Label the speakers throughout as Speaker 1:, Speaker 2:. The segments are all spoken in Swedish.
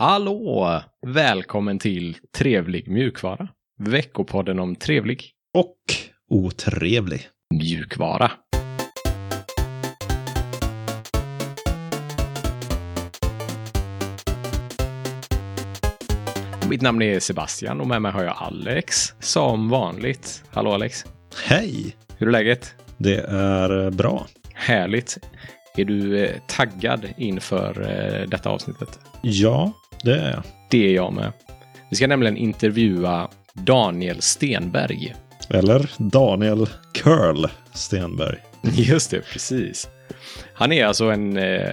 Speaker 1: Hallå! Välkommen till Trevlig mjukvara. Veckopodden om trevlig
Speaker 2: Och otrevlig.
Speaker 1: mjukvara. Mitt namn är Sebastian och med mig har jag Alex som vanligt. Hallå Alex!
Speaker 2: Hej!
Speaker 1: Hur är läget?
Speaker 2: Det är eh, bra.
Speaker 1: Härligt! Är du eh, taggad inför eh, detta avsnittet?
Speaker 2: Ja, det är jag.
Speaker 1: Det är jag med. Vi ska nämligen intervjua Daniel Stenberg.
Speaker 2: Eller Daniel Curl Stenberg.
Speaker 1: Just det, precis. Han är alltså en eh,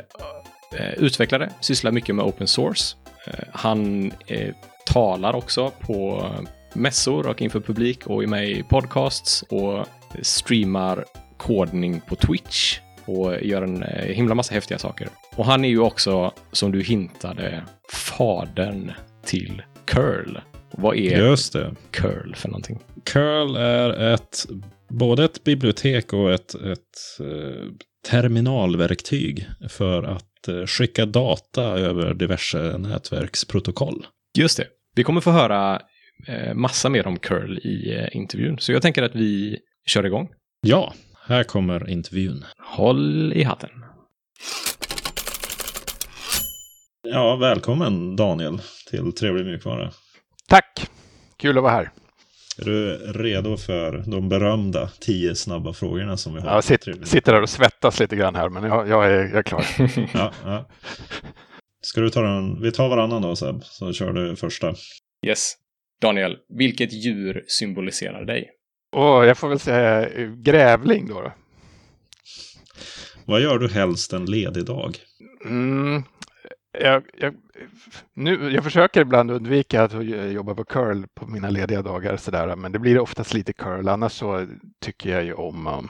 Speaker 1: eh, utvecklare, sysslar mycket med open source. Eh, han eh, talar också på mässor och inför publik och är med i podcasts och streamar kodning på Twitch och gör en eh, himla massa häftiga saker. Och han är ju också, som du hintade, fadern till curl. Vad är curl för någonting?
Speaker 2: Curl är ett, både ett bibliotek och ett, ett eh, terminalverktyg för att eh, skicka data över diverse nätverksprotokoll.
Speaker 1: Just det. Vi kommer få höra eh, massa mer om curl i eh, intervjun, så jag tänker att vi kör igång.
Speaker 2: Ja, här kommer intervjun.
Speaker 1: Håll i hatten.
Speaker 2: Ja, välkommen Daniel till Trevlig mjukvara.
Speaker 3: Tack! Kul att vara här.
Speaker 2: Är du redo för de berömda tio snabba frågorna som vi har?
Speaker 3: Jag sit,
Speaker 2: Trevlig.
Speaker 3: sitter där och svettas lite grann här, men jag, jag, är, jag är klar.
Speaker 2: Ja, ja. Ska du ta den? Vi tar varannan då Seb, så kör du första.
Speaker 1: Yes. Daniel, vilket djur symboliserar dig?
Speaker 3: Och jag får väl säga eh, grävling då. då.
Speaker 2: Vad gör du helst en ledig dag?
Speaker 3: Mm, jag, jag, nu, jag försöker ibland undvika att jobba på curl på mina lediga dagar, sådär, men det blir oftast lite curl. Annars så tycker jag ju om um,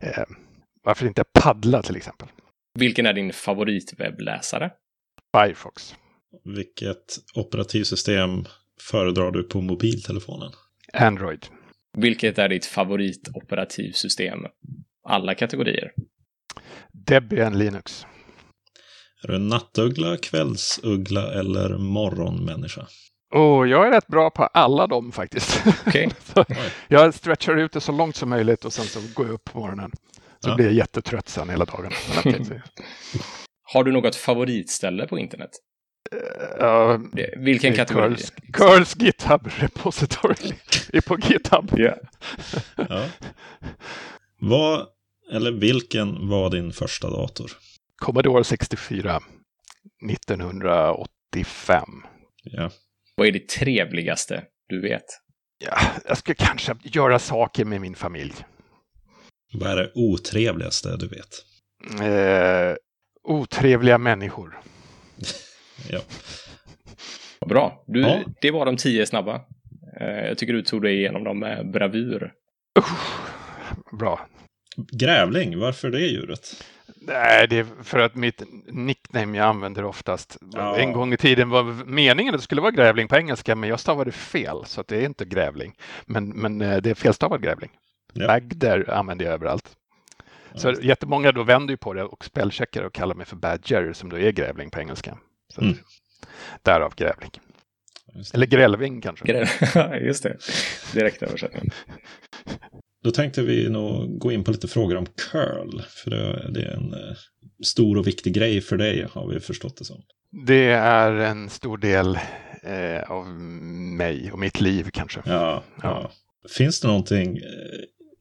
Speaker 3: eh, varför inte paddla till exempel.
Speaker 1: Vilken är din favoritwebbläsare?
Speaker 3: Firefox.
Speaker 2: Vilket operativsystem föredrar du på mobiltelefonen?
Speaker 3: Android.
Speaker 1: Vilket är ditt favoritoperativsystem? Alla kategorier.
Speaker 3: Debian Linux.
Speaker 2: Är du en nattuggla, kvällsuggla eller morgonmänniska?
Speaker 3: Och jag är rätt bra på alla dem faktiskt. Så jag stretchar ut det så långt som möjligt och sen så går jag upp på morgonen. Så
Speaker 2: Ja.
Speaker 3: blir jag jättetrött sen hela dagen.
Speaker 1: Har du något favoritställe på internet? Det- Vilken kategori?
Speaker 3: Curls, Curls GitHub repository är på GitHub.
Speaker 1: Ja.
Speaker 2: Ja. Vad, eller vilken var din första dator?
Speaker 3: Commodore 64 1985.
Speaker 2: Ja.
Speaker 1: Vad är det trevligaste du vet?
Speaker 3: Ja, jag ska kanske göra saker med min familj.
Speaker 2: Vad är det otrevligaste du vet?
Speaker 3: Eh, otrevliga människor.
Speaker 2: Ja.
Speaker 1: Bra. Du,
Speaker 2: Ja.
Speaker 1: Det var de tio snabba. Eh, Jag tycker du tog dig igenom dem med bravur.
Speaker 3: Usch, bra.
Speaker 2: Grävling, varför det djuret?
Speaker 3: Nej, det är för att mitt nickname jag använder oftast.
Speaker 2: Ja.
Speaker 3: En gång i tiden var meningen att det skulle vara grävling på engelska, men jag stavade fel, så att det är inte grävling. Men, men eh, det är felstavad grävling.
Speaker 2: Ja.
Speaker 3: Bagder använder jag överallt. Så
Speaker 2: Ja.
Speaker 3: jättemånga då vänder ju på det och spellcheckar och kallar mig för badger, som då är grävling på engelska. Så
Speaker 2: Mm.
Speaker 3: Därav grävling. Eller grälving kanske.
Speaker 1: Gre- Just det. Direktöversättning.
Speaker 2: Då tänkte vi nog gå in på lite frågor om curl. För det, är en eh, stor och viktig grej för dig, har vi förstått det som.
Speaker 3: Det är en stor del eh, av mig och mitt liv kanske.
Speaker 2: Ja, ja. Finns det någonting eh,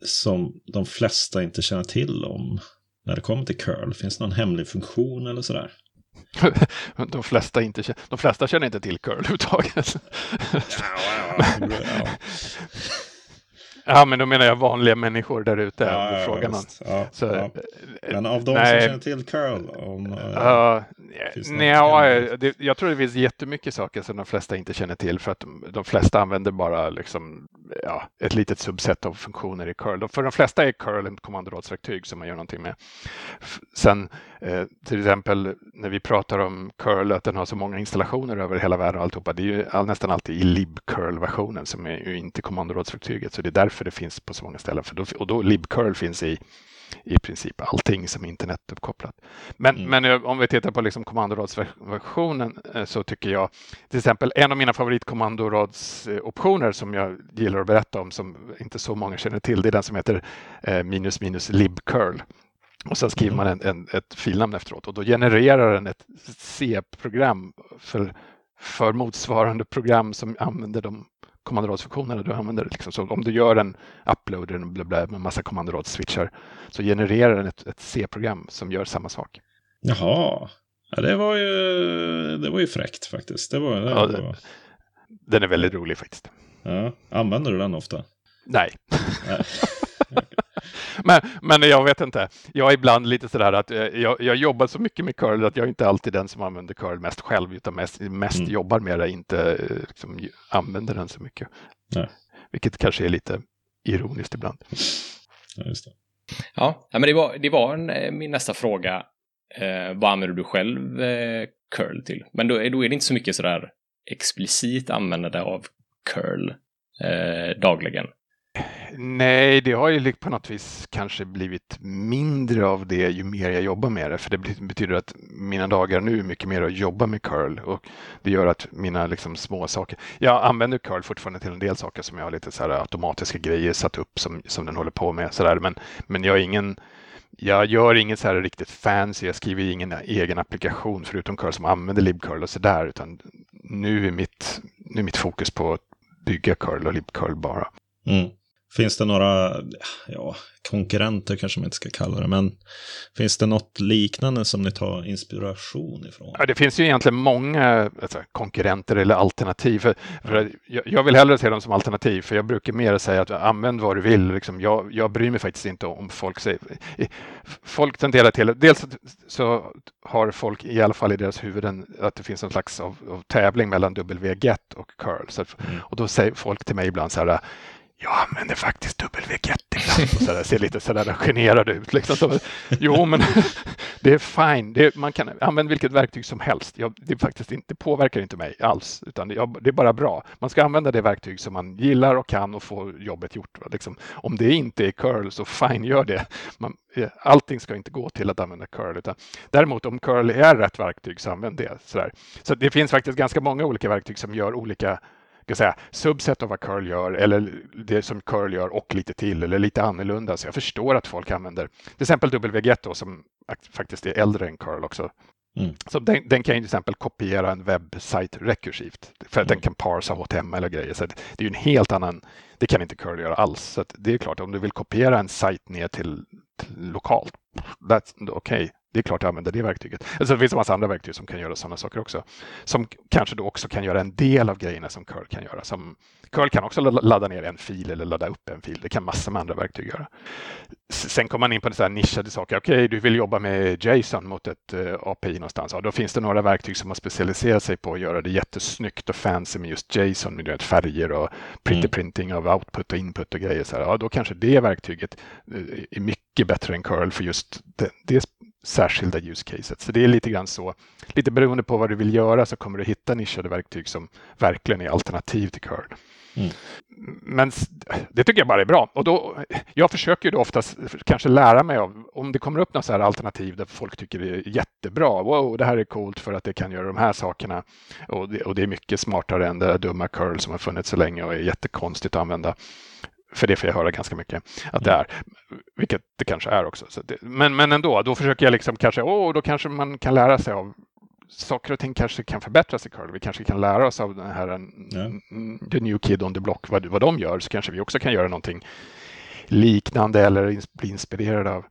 Speaker 2: som de flesta inte känner till om när det kommer till curl? Finns det någon hemlig funktion eller sådär?
Speaker 3: De flesta, inte, de flesta känner inte till curl överhuvudtaget.
Speaker 2: ja.
Speaker 3: Ja, men då menar jag vanliga människor där ute.
Speaker 2: Ja,
Speaker 3: Ja,
Speaker 2: ja,
Speaker 3: frågan om.
Speaker 2: visst. ja,
Speaker 3: Så,
Speaker 2: ja.
Speaker 3: eh,
Speaker 2: Men av de som känner till curl, om, eh,
Speaker 3: Ja,
Speaker 2: Finns det
Speaker 3: nej, ja, det, jag tror det finns jättemycket saker som de flesta inte känner till för att de, de flesta använder bara liksom, ja, ett litet subset av funktioner i curl. För de flesta är curl ett kommandoradsverktyg som man gör någonting med. Sen eh, till exempel när vi pratar om curl, att den har så många installationer över hela världen och alltihopa, det är ju all, nästan alltid i libcurl-versionen som är ju inte kommandoradsverktyget. Så det är därför det finns på så många ställen. För då, och då libcurl finns i i princip allting som är internetuppkopplat. Men, mm. men om vi tittar på liksom kommandoradsversionen så tycker jag till exempel en av mina favoritkommandoradsoptioner som jag gillar att berätta om som inte så många känner till, det är den som heter minus minus libcurl. Och sen skriver man en, en, ett filnamn efteråt och då genererar den ett C-program för, för motsvarande program som använder de kommandoradsfunktionerna du använder. Liksom. Så om du gör en upload med massa kommandoradsswitchar så genererar den ett, ett C-program som gör samma sak.
Speaker 2: Jaha, ja, det, var ju, det var ju fräckt faktiskt. Det var, det ja,
Speaker 3: var... Den är väldigt rolig faktiskt.
Speaker 2: Ja. Använder du den ofta?
Speaker 3: Nej. Nej. men, men jag vet inte. Jag är ibland lite sådär att eh, jag, jag jobbar så mycket med curl att jag är inte alltid den som använder curl mest själv utan mest, mest mm. jobbar med det, inte eh, liksom, använder den så mycket. Nej. Vilket kanske är lite ironiskt ibland.
Speaker 2: Ja, just det.
Speaker 1: Ja, men det var, det var en, eh, min nästa fråga. Eh, vad använder du själv eh, curl till? Men då, då är det inte så mycket sådär explicit användande av curl eh, dagligen.
Speaker 3: Nej, det har ju på något vis kanske blivit mindre av det ju mer jag jobbar med det. För det betyder att mina dagar nu är mycket mer att jobba med curl och det gör att mina liksom små saker. Jag använder curl fortfarande till en del saker som jag har lite så här automatiska grejer satt upp som, som den håller på med. Så där. Men, men jag är ingen jag gör inget så här riktigt fancy, jag skriver ingen egen applikation förutom curl som använder libcurl och sådär, utan nu är mitt, nu är mitt fokus på att bygga curl och libcurl bara.
Speaker 2: Mm. Finns det några ja, konkurrenter kanske man inte ska kalla det, men finns det något liknande som ni tar inspiration ifrån?
Speaker 3: Ja, det finns ju egentligen många alltså, konkurrenter eller alternativ. För, för jag, jag, vill hellre se dem som alternativ, för jag brukar mer säga att använd vad du vill. Liksom, jag, jag bryr mig faktiskt inte om folk säger... Folk tenderar till... Dels så har folk i alla fall i deras huvuden att det finns en slags av, av tävling mellan WGET och curl. Så, mm. Och då säger folk till mig ibland så här jag använder faktiskt dubbelveget ibland. Och så där, ser lite sådär generad ut. Liksom. Så, jo, men det är fine. Det, man kan använda vilket verktyg som helst. Jag, det, faktiskt inte, det påverkar inte mig alls, utan det, jag, det, är bara bra. Man ska använda det verktyg som man gillar och kan och få jobbet gjort. Liksom. Om det inte är curl, så fine, gör det. Man, eh, allting ska inte gå till att använda curl. Utan, däremot om curl är rätt verktyg, så använd det. Sådär. Så det finns faktiskt ganska många olika verktyg som gör olika ska säga, subset av vad curl gör eller det som curl gör och lite till eller lite annorlunda. Så jag förstår att folk använder till exempel WGET som faktiskt är äldre än curl också. Mm. Så den, den, kan ju till exempel kopiera en webbsajt rekursivt för att mm. den kan parsa HTML och grejer. Så det är ju en helt annan, det kan inte curl göra alls. Så det är klart, om du vill kopiera en sajt ner till, till lokalt, okej, okay, det är klart jag använder det verktyget. Alltså, det finns en massa andra verktyg som kan göra sådana saker också. Som kanske då också kan göra en del av grejerna som curl kan göra. Som, curl kan också ladda ner en fil eller ladda upp en fil. Det kan massor med andra verktyg göra. Sen kommer man in på så här nischade saker. Okej, okay, du vill jobba med JSON mot ett eh, API någonstans. Ja, då finns det några verktyg som har specialiserat sig på att göra det jättesnyggt och fancy med just JSON med färger och pretty mm. printing av output och input och grejer. Så här. Ja, då kanske det verktyget uh, är mycket bättre än curl för just det, det särskilda use caset. Så det är lite grann så. Lite beroende på vad du vill göra så kommer du hitta nischade verktyg som verkligen är alternativ till curl. Mm. Men det tycker jag bara är bra. Och då, jag försöker ju då oftast kanske lära mig av om det kommer upp något så här alternativ där folk tycker det är jättebra. Wow, det här är coolt för att det kan göra de här sakerna. Och det, och det är mycket smartare än det där dumma curl som har funnits så länge och är jättekonstigt att använda. För det får jag höra ganska mycket att det är, vilket det kanske är också. Det, men, men ändå, då försöker jag liksom kanske, åh, då kanske man kan lära sig av saker och ting kanske kan förbättras i curl. Vi kanske kan lära oss av den här ja. the new kid on the block, vad, vad de gör, så kanske vi också kan göra någonting liknande eller bli inspirerade av.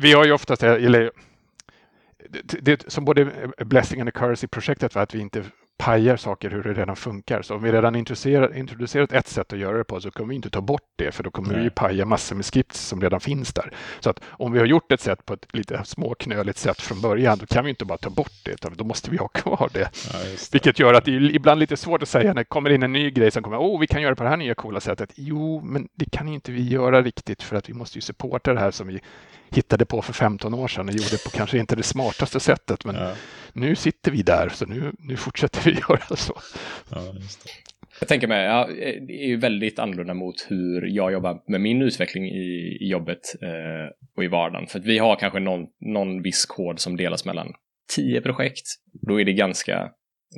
Speaker 3: Vi har ju oftast, eller det, det, som både blessing and a curse i projektet var att vi inte pajar saker hur det redan funkar. Så om vi redan introducerat ett sätt att göra det på så kommer vi inte ta bort det för då kommer Nej. vi ju paja massor med scripts som redan finns där. Så att om vi har gjort ett sätt på ett lite småknöligt sätt från början då kan vi inte bara ta bort det utan då måste vi ha kvar det. Ja, det. Vilket gör att det är ibland lite svårt att säga när det kommer in en ny grej som kommer, åh, oh, vi kan göra på det här nya coola sättet. Jo, men det kan inte vi göra riktigt för att vi måste ju supporta det här som vi hittade på för 15 år sedan och gjorde på kanske inte det smartaste sättet. Men ja. nu sitter vi där, så nu, nu fortsätter vi göra så.
Speaker 2: Ja, just det.
Speaker 1: Jag tänker mig, ja, det är ju väldigt annorlunda mot hur jag jobbar med min utveckling i, i jobbet eh, och i vardagen. För att vi har kanske någon, någon viss kod som delas mellan tio projekt. Då är det ganska,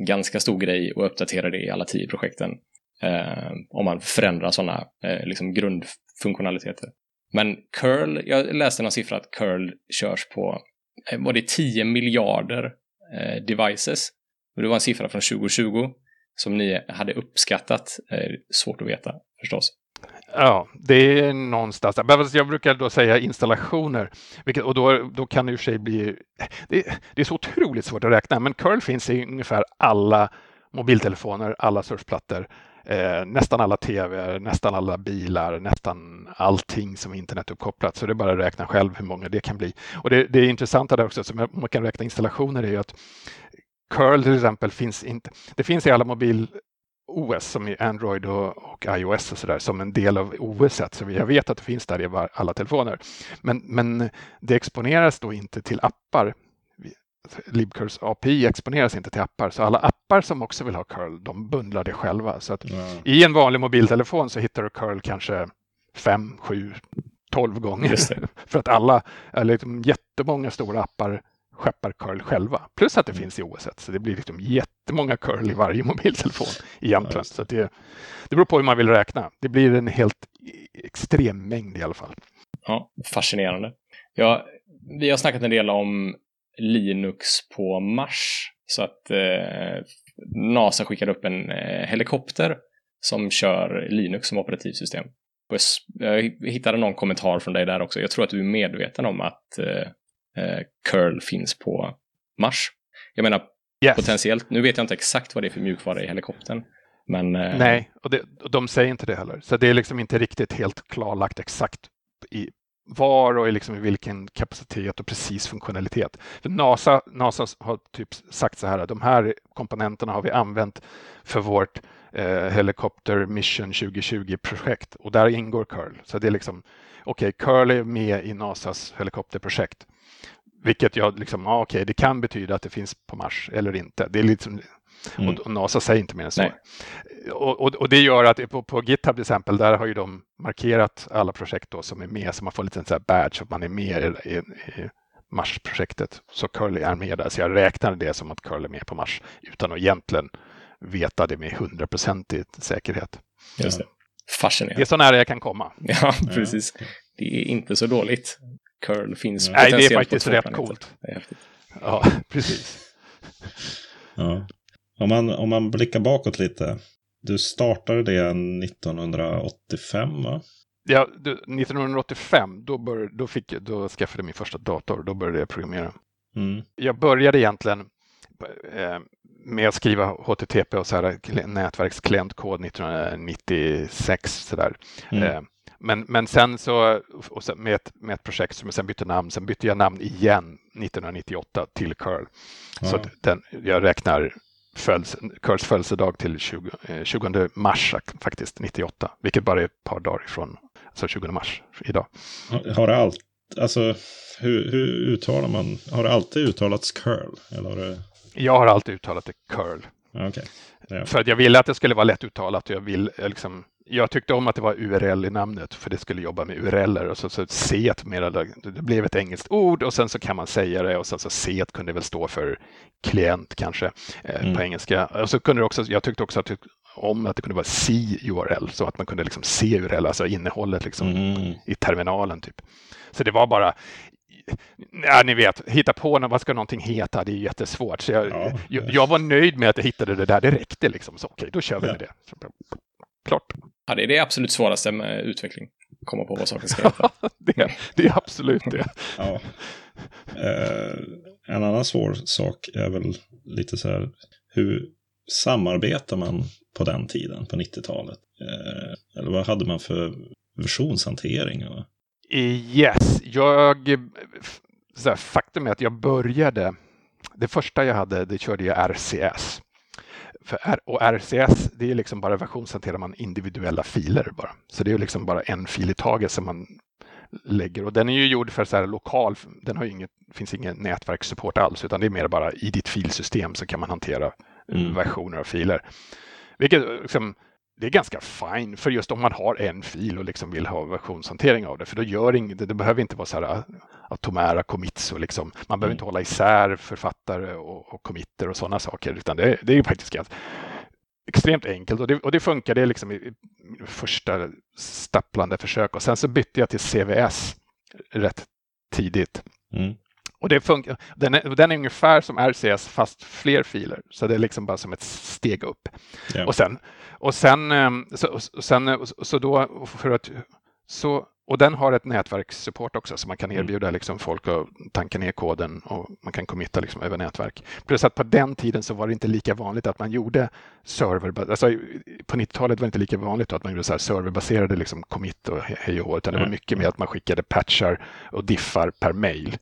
Speaker 1: ganska stor grej att uppdatera det i alla tio projekten. Eh, om man förändrar sådana eh, liksom grundfunktionaliteter. Men curl, jag läste någon siffra att curl körs på, eh, var det 10 miljarder eh, devices? Och det var en siffra från 2020 som ni hade uppskattat. Eh, svårt att veta förstås.
Speaker 3: Ja, det är någonstans där. Jag brukar då säga installationer, vilket, och då, då kan det i och för sig bli... Det, det, är så otroligt svårt att räkna, men curl finns i ungefär alla mobiltelefoner, alla surfplattor, eh, nästan alla tv, nästan alla bilar, nästan allting som är internetuppkopplat. Så det är bara att räkna själv hur många det kan bli. Och det, det intressanta där också, som man kan räkna installationer, är ju att curl till exempel finns inte. Det finns i alla mobil OS som i Android och, och iOS och sådär som en del av OS. Så jag vet att det finns där i alla telefoner. Men, men det exponeras då inte till appar. Libcurls API exponeras inte till appar, så alla appar som också vill ha curl, de bundlar det själva. Så att mm. i en vanlig mobiltelefon så hittar du curl kanske fem, sju, tolv gånger. För att alla, eller liksom jättemånga stora appar skeppar curl själva. Plus att det mm. finns i OS. Så det blir liksom jättemånga curl i varje mobiltelefon egentligen. Ja, så det, det beror på hur man vill räkna. Det blir en helt extrem mängd i alla fall.
Speaker 1: Ja, fascinerande. Ja, vi har snackat en del om Linux på Mars. Så att eh, NASA skickade upp en eh, helikopter som kör Linux som operativsystem. Jag hittade någon kommentar från dig där också. Jag tror att du är medveten om att eh, eh, curl finns på Mars. Jag menar yes. potentiellt, nu vet jag inte exakt vad det är för mjukvara i helikoptern. Men,
Speaker 3: eh... Nej, och, det, och de säger inte det heller. Så det är liksom inte riktigt helt klarlagt exakt i var och i, liksom i vilken kapacitet och precis funktionalitet. För NASA, NASA har typ sagt så här, de här komponenterna har vi använt för vårt eh, Helicopter Mission 2020-projekt och där ingår curl. Så det är liksom, okej, okay, curl är med i NASAs helikopterprojekt. Vilket jag liksom, ah, okej, det kan betyda att det finns på Mars eller inte. Det är liksom, mm. och, NASA säger inte mer än så. Och, och, och, det gör att på, på GitHub till exempel, där har ju de markerat alla projekt då som är med, så man får en liten så här badge att man är med i, i, i Mars-projektet. Så Curly är med där, så jag räknar det som att Curly är med på Mars utan att egentligen veta det med hundraprocentig säkerhet.
Speaker 1: Just det. Fascinerande.
Speaker 3: Det är så nära jag kan komma.
Speaker 1: Ja, precis. Det är inte så dåligt curl finns
Speaker 3: Nej, det är faktiskt rätt coolt. Ja, precis.
Speaker 2: Ja. Om, man, om man blickar bakåt lite. Du startade det 1985 va?
Speaker 3: Ja, 1985 då, bör, då, fick, då skaffade jag min första dator. Då började jag programmera. Mm. Jag började egentligen eh, med att skriva HTTP och så här, nätverksklientkod 1996. Så där. Mm. Eh, men, men sen så, sen med, ett, med ett projekt som jag sen bytte namn, sen bytte jag namn igen 1998 till Curl. Ja. Så den, jag räknar Curls födelsedag till 20, 20 eh, mars faktiskt, 98, vilket bara är ett par dagar ifrån, alltså 20 mars idag.
Speaker 2: Har det allt, alltså hur, hur uttalar man, har det alltid uttalats curl? Eller har det...
Speaker 3: Jag har alltid uttalat det curl.
Speaker 2: Okay. Ja.
Speaker 3: För att jag ville att det skulle vara lätt uttalat och jag vill liksom jag tyckte om att det var URL i namnet för det skulle jobba med URLer och så, så C mera, det blev ett engelskt ord och sen så kan man säga det och sen så C kunde väl stå för klient kanske eh, mm. på engelska. Och så kunde också, jag tyckte också att om att det kunde vara C-URL så att man kunde liksom se URL, alltså innehållet liksom mm. i terminalen typ. Så det var bara, Ja, ni vet, hitta på vad ska någonting heta, det är jättesvårt. Så jag, ja, jag, jag, var nöjd med att jag hittade det där, det räckte liksom. Så okej, okay, då kör vi ja. med det. Klart.
Speaker 1: Ja, det är det absolut svåraste med utveckling. Komma på vad saker ska heta.
Speaker 3: det, det, är absolut det.
Speaker 2: ja. Eh, en annan svår sak är väl lite så här, hur samarbetar man på den tiden, på 90-talet? Eh, eller vad hade man för versionshantering?
Speaker 3: Yes, jag... Så här, faktum är att jag började... Det första jag hade, det körde jag RCS. För, och RCS, det är liksom bara versionshanterar man individuella filer bara. Så det är liksom bara en fil i taget som man lägger och den är ju gjord för så här lokal, den har inget, finns ingen nätverkssupport alls utan det är mer bara i ditt filsystem så kan man hantera mm. versioner av filer. Vilket liksom, det är ganska fine för just om man har en fil och liksom vill ha versionshantering av det. För då gör inget, det, det behöver inte vara så här atomära commits och liksom, man behöver mm. inte hålla isär författare och, och committer och sådana saker, utan det, det är ju faktiskt ganska extremt enkelt och det, och det funkade liksom i, i första stapplande försök och sen så bytte jag till CVS rätt tidigt. Mm. Och det funkar, den, är, den är ungefär som RCS fast fler filer, så det är liksom bara som ett steg upp. Ja. Och sen, och sen, ehm, så, sen, så då för att så och den har ett nätverkssupport också så man kan mm. erbjuda liksom folk att tanka ner koden och man kan committa liksom över nätverk. Plus att på den tiden så var det inte lika vanligt att man gjorde server, alltså på 90-talet var det inte lika vanligt att man gjorde så serverbaserade liksom commit och hej och hå, utan det var mycket mer att man skickade patchar och diffar per mail.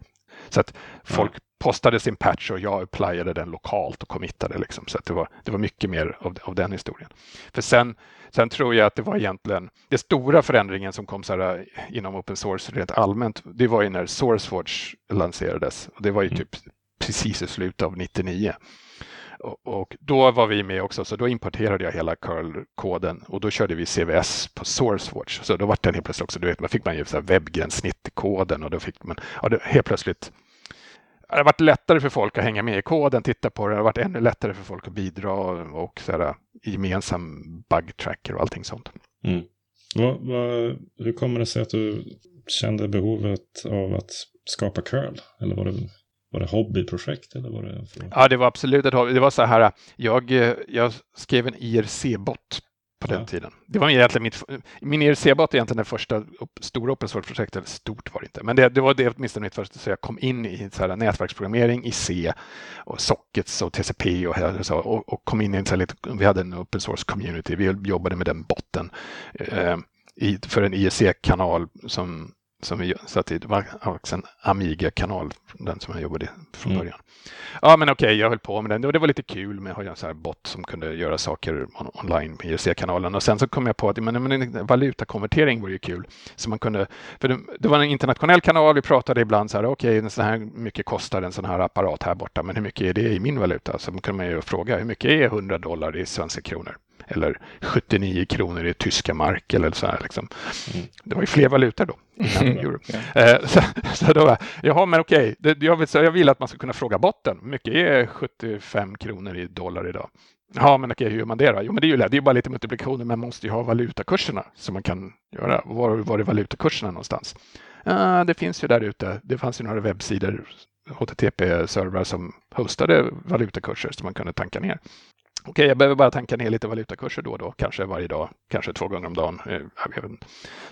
Speaker 3: Så att folk postade sin patch och jag applyade den lokalt och committade. Liksom. Så att det, var, det var mycket mer av, av den historien. För sen, sen tror jag att det var egentligen den stora förändringen som kom så här, eh, inom open source rent allmänt. Det var ju när SourceForge lanserades. Och det var ju mm. typ precis i slutet av 99. Och, då var vi med också, så då importerade jag hela curl-koden och då körde vi CVS på SourceWatch. Så då var den helt plötsligt också, du vet, man fick man ju webbgränssnitt i koden och då fick man, ja, det, helt plötsligt det har varit lättare för folk att hänga med i koden, titta på det. Det har varit ännu lättare för folk att bidra och så här, gemensam bug tracker och allting sånt. Mm.
Speaker 2: Vad, vad, hur kommer det sig att du kände behovet av att skapa curl? Eller var det, var det hobbyprojekt? Eller var det för...
Speaker 3: Ja, det var absolut ett hobby. Det var så här, jag, jag skrev en IRC-bot på den ja. tiden. Det var egentligen mitt, min IRC-bot är egentligen det första upp, stora open source-projektet. Stort var det inte, men det, det var det åtminstone mitt första. Så jag kom in i så här, nätverksprogrammering i C och sockets och TCP och, så, och, och kom in i en så här, lite, vi hade en open source-community. Vi jobbade med den botten eh, i, för en IRC-kanal som som vi satte i. Det var också en Amiga-kanal, den som jag jobbade från mm. början. Ja, men okej, okay, jag höll på med den och det var lite kul med att ha en sån här bot som kunde göra saker on online på IRC-kanalen. Och sen så kom jag på att men, men, valutakonvertering vore ju kul. Så man kunde, för det, det var en internationell kanal, vi pratade ibland så här, okej, okay, så här mycket kostar en sån här apparat här borta, men hur mycket är det i min valuta? Så kunde man ju fråga, hur mycket är 100 dollar i svenska kronor? Eller 79 kronor i tyska mark eller så här. Liksom. Mm. Det var ju fler valutor då. Mm. Eh, så, så då, jaha, men okej, det, jag, vill, jag vill att man ska kunna fråga botten. Mycket är 75 kronor i dollar idag? Ja, men okej, hur gör man det då? Jo, men det är ju det är bara lite multiplikationer, men man måste ju ha valutakurserna som man kan göra. Var, var är valutakurserna någonstans? Uh, det finns ju där ute. Det fanns ju några webbsidor, HTTP-servrar som hostade valutakurser som man kunde tanka ner. Okej, jag behöver bara tanka ner lite valutakurser då och då, kanske varje dag, kanske två gånger om dagen. Eh,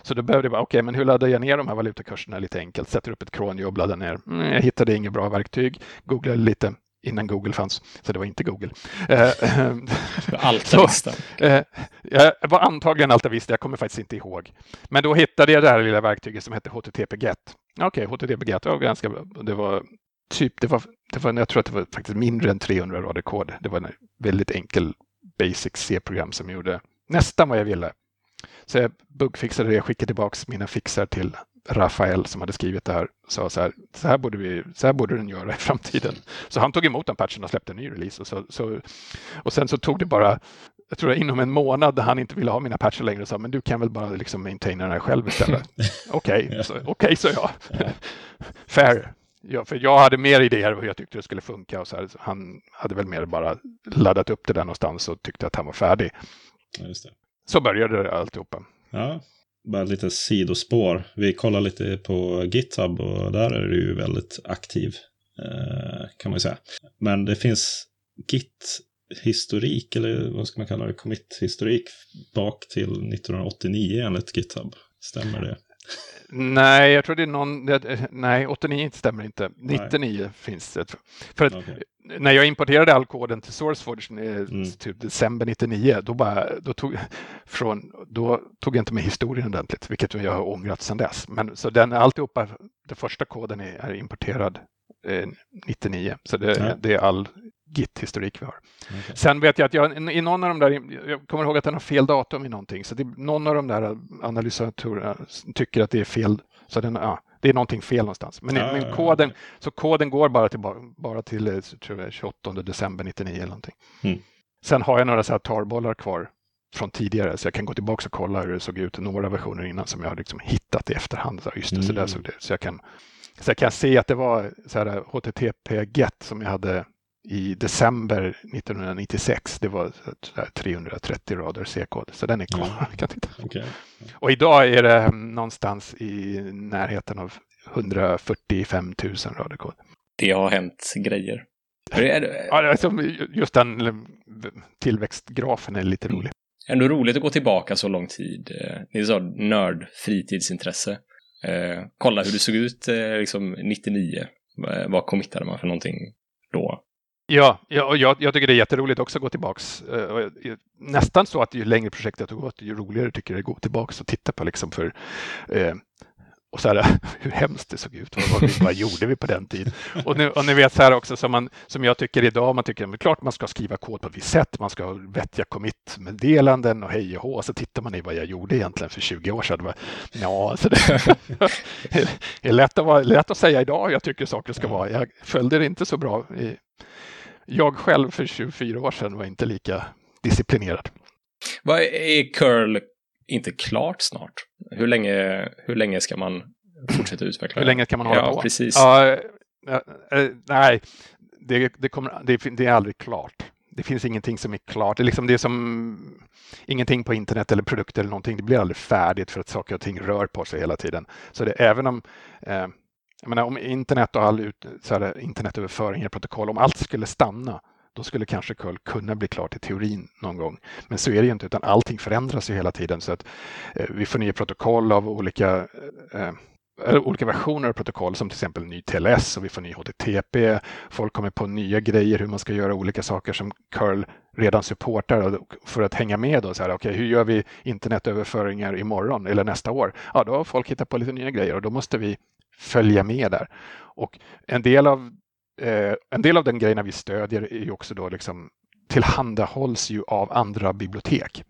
Speaker 3: så då behövde jag bara, okej, okay, men hur laddar jag ner de här valutakurserna lite enkelt? Sätter upp ett cronjobb, laddar ner. Mm, jag hittade inget bra verktyg, googlade lite innan Google fanns, så det var inte Google.
Speaker 1: Eh, Altavista.
Speaker 3: Eh, jag var antagligen Altavista, jag kommer faktiskt inte ihåg. Men då hittade jag det här lilla verktyget som hette HTTP GET. Okej, okay, HTTP GET var ganska bra. Det var typ, det var, det var, jag tror att det var faktiskt mindre än 300 rader kod. Det var en väldigt enkel basic C-program som gjorde nästan vad jag ville. Så jag bugfixade det, jag skickade tillbaka mina fixar till Rafael som hade skrivit det här sa så här, så här borde, vi, så här borde den göra i framtiden. Så han tog emot den patchen och släppte en ny release. Och, så, så, och sen så tog det bara, jag tror inom en månad han inte ville ha mina patcher längre och sa, men du kan väl bara liksom maintaina den här själv istället. Okej, okay, så, okay, så jag. Fair. Ja, för jag hade mer idéer hur jag tyckte det skulle funka och så här. Han hade väl mer bara laddat upp det där någonstans och tyckte att han var färdig. Ja, så började det alltihopa.
Speaker 2: Ja, bara lite sidospår. Vi kollar lite på GitHub och där är du ju väldigt aktiv. Eh, kan man ju säga. Men det finns Git-historik, eller vad ska man kalla det, commit-historik bak till 1989 enligt GitHub. Stämmer det?
Speaker 3: Nej, jag tror det är någon, nej 89 stämmer inte. 99 nej. finns det. För att okay. när jag importerade all koden till SourceForge eh, mm. typ december 99, då, bara, då, tog, från, då tog jag inte med historien ordentligt, vilket jag har ångrat sedan dess. Men så den alltihopa, den första koden är, är importerad eh, 99, så det, det är all Git-historik vi har. Okay. Sen vet jag att jag i någon av de där, jag kommer ihåg att den har fel datum i någonting, så det, någon av de där analysatorerna tycker att det är fel. Så den, ja, det är någonting fel någonstans. Men, ja, men koden, ja, så koden går bara till, bara till eh, tror jag, 28 december 99 eller någonting. Mm. Sen har jag några så här tarbollar kvar från tidigare. Så jag kan gå tillbaka och kolla hur det såg ut några versioner innan som jag har liksom hittat i efterhand. Så just det, så där såg det. Så jag kan, så jag kan se att det var så här, HTTP GET som jag hade i december 1996. Det var 330 rader C-kod, så den är kvar. Mm. Kan titta. Okay. Och idag är det någonstans i närheten av 145 000 rader kod.
Speaker 1: Det har hänt grejer.
Speaker 3: Ja, just den tillväxtgrafen är lite rolig.
Speaker 1: Ändå roligt att gå tillbaka så lång tid. Det är så nörd fritidsintresse. Eh, kolla hur det såg ut eh, liksom 99. Vad committade man för någonting?
Speaker 3: Ja, ja och jag, jag tycker det är jätteroligt också att gå tillbaks. Eh, nästan så att ju längre projektet har gått, ju roligare tycker jag det är att gå tillbaks och titta på liksom för eh, och så här, hur hemskt det såg ut. Vad, vad, vad gjorde vi på den tiden? Och, nu, och ni vet så här också som, man, som jag tycker idag, man tycker att klart man ska skriva kod på ett visst sätt, man ska ha vettiga commit-meddelanden och hej och hå. Så tittar man i vad jag gjorde egentligen för 20 år sedan. Ja, så det, är lätt att, vara, lätt att säga idag jag tycker saker ska vara. Jag följde det inte så bra. Jag själv för 24 år sedan var inte lika disciplinerad.
Speaker 1: Vad är curl inte klart snart? Hur länge, hur länge ska man fortsätta utveckla?
Speaker 3: hur länge kan man hålla
Speaker 1: ja,
Speaker 3: på?
Speaker 1: Precis.
Speaker 3: Ja, äh, nej, det, det, kommer, det, det, är aldrig klart. Det finns ingenting som är klart. Det är, liksom det som ingenting på internet eller produkter eller någonting. Det blir aldrig färdigt för att saker och ting rör på sig hela tiden. Så det, även om eh, jag menar, om internet och all ut, så här, internetöverföring, protokoll, om allt skulle stanna då skulle kanske curl kunna bli klart i teorin någon gång. Men så är det ju inte, utan allting förändras ju hela tiden. Så att eh, vi får nya protokoll av olika eh, eh olika versioner av protokoll som till exempel ny TLS och vi får ny HTTP. Folk kommer på nya grejer hur man ska göra olika saker som curl redan supportar för att hänga med. Då, så här, okay, hur gör vi internetöverföringar imorgon eller nästa år? Ja, då har folk hittat på lite nya grejer och då måste vi följa med där. Och en del av eh, en del av den grejerna vi stödjer är ju också då liksom tillhandahålls ju av andra bibliotek.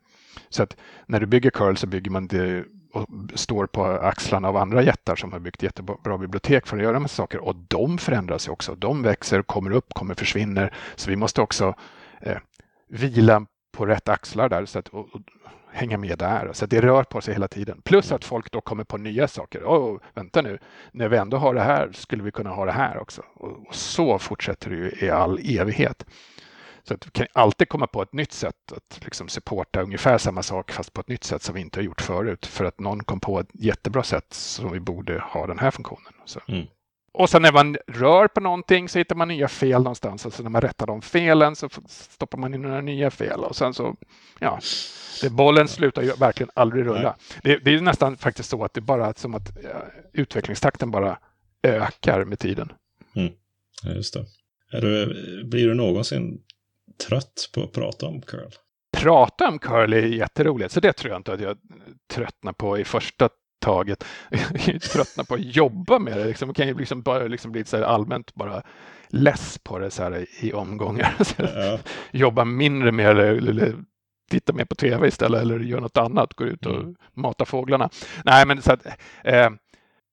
Speaker 3: Så att när du bygger curl så bygger man det och står på axlarna av andra jättar som har byggt jättebra bibliotek för att göra med saker och de förändras ju också. De växer, kommer upp, kommer försvinner. Så vi måste också eh, vila på rätt axlar där så att, och, och, hänga med där. Så det rör på sig hela tiden. Plus att folk då kommer på nya saker. Oh, vänta nu, när vi ändå har det här skulle vi kunna ha det här också. Och, och så fortsätter det ju i all evighet. Så att vi kan alltid komma på ett nytt sätt att liksom supporta ungefär samma sak fast på ett nytt sätt som vi inte har gjort förut. För att någon kom på ett jättebra sätt som vi borde ha den här funktionen. Så. Mm. Och sen när man rör på någonting så hittar man nya fel någonstans. Alltså när man rättar de felen så stoppar man in några nya fel och sen så, ja, det, bollen slutar ju verkligen aldrig rulla. Det, det, är nästan faktiskt så att det bara som att ja, utvecklingstakten bara ökar med tiden.
Speaker 2: Mm. Ja, just det. Du, blir du någonsin trött på att prata om curl?
Speaker 3: Prata om curl är jätteroligt, så det tror jag inte att jag tröttnar på i första taget. Jag tröttnar på att jobba med det. Liksom, kan ju liksom bara liksom bli så allmänt bara less på det så här i omgångar. Ja. Jobba mindre med det eller titta mer på tv istället eller göra något annat, gå ut och mm. mata fåglarna. Nej, men så att, eh,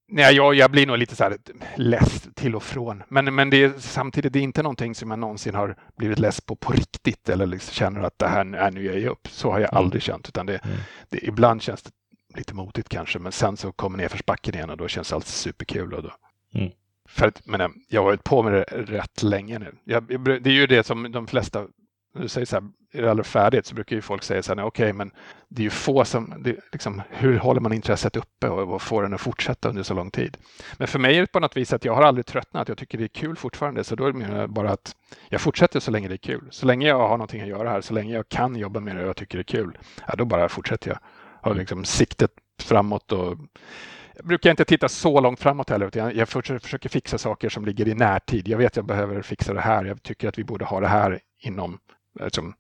Speaker 3: nej, jag, jag blir nog lite så här less till och från. Men, men det är, samtidigt, det är inte någonting som jag någonsin har blivit less på på riktigt eller liksom känner att det här är nu ger jag upp. Så har jag mm. aldrig känt, utan det, mm. det, ibland känns det lite motigt kanske, men sen så kommer nedförsbacken igen och då känns allt superkul. Och då. Mm. För att, men, jag har varit på med det rätt länge nu. Jag, det är ju det som de flesta när du säger så här, är det aldrig färdigt? Så brukar ju folk säga så här, okej, okay, men det är ju få som, det, liksom, hur håller man intresset uppe och, och får den att fortsätta under så lång tid? Men för mig är det på något vis att jag har aldrig tröttnat. Jag tycker det är kul fortfarande, så då är det bara att jag fortsätter så länge det är kul. Så länge jag har någonting att göra här, så länge jag kan jobba med det och jag tycker det är kul, ja, då bara fortsätter jag. Har liksom siktet framåt och jag brukar inte titta så långt framåt heller, utan jag försöker fixa saker som ligger i närtid. Jag vet att jag behöver fixa det här. Jag tycker att vi borde ha det här inom liksom,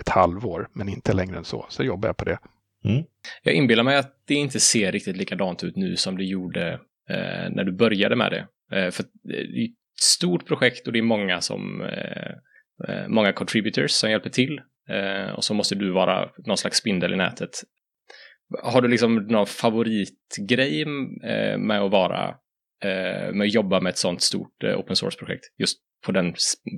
Speaker 3: ett halvår, men inte längre än så. Så jobbar jag på det.
Speaker 1: Mm. Jag inbillar mig att det inte ser riktigt likadant ut nu som det gjorde eh, när du började med det. Eh, för det är ett stort projekt och det är många som eh, eh många contributors som hjälper till. Eh, och så måste du vara någon slags spindel i nätet. Har du liksom någon favoritgrej eh, med att vara med att jobba med ett sånt stort open source-projekt? Just på den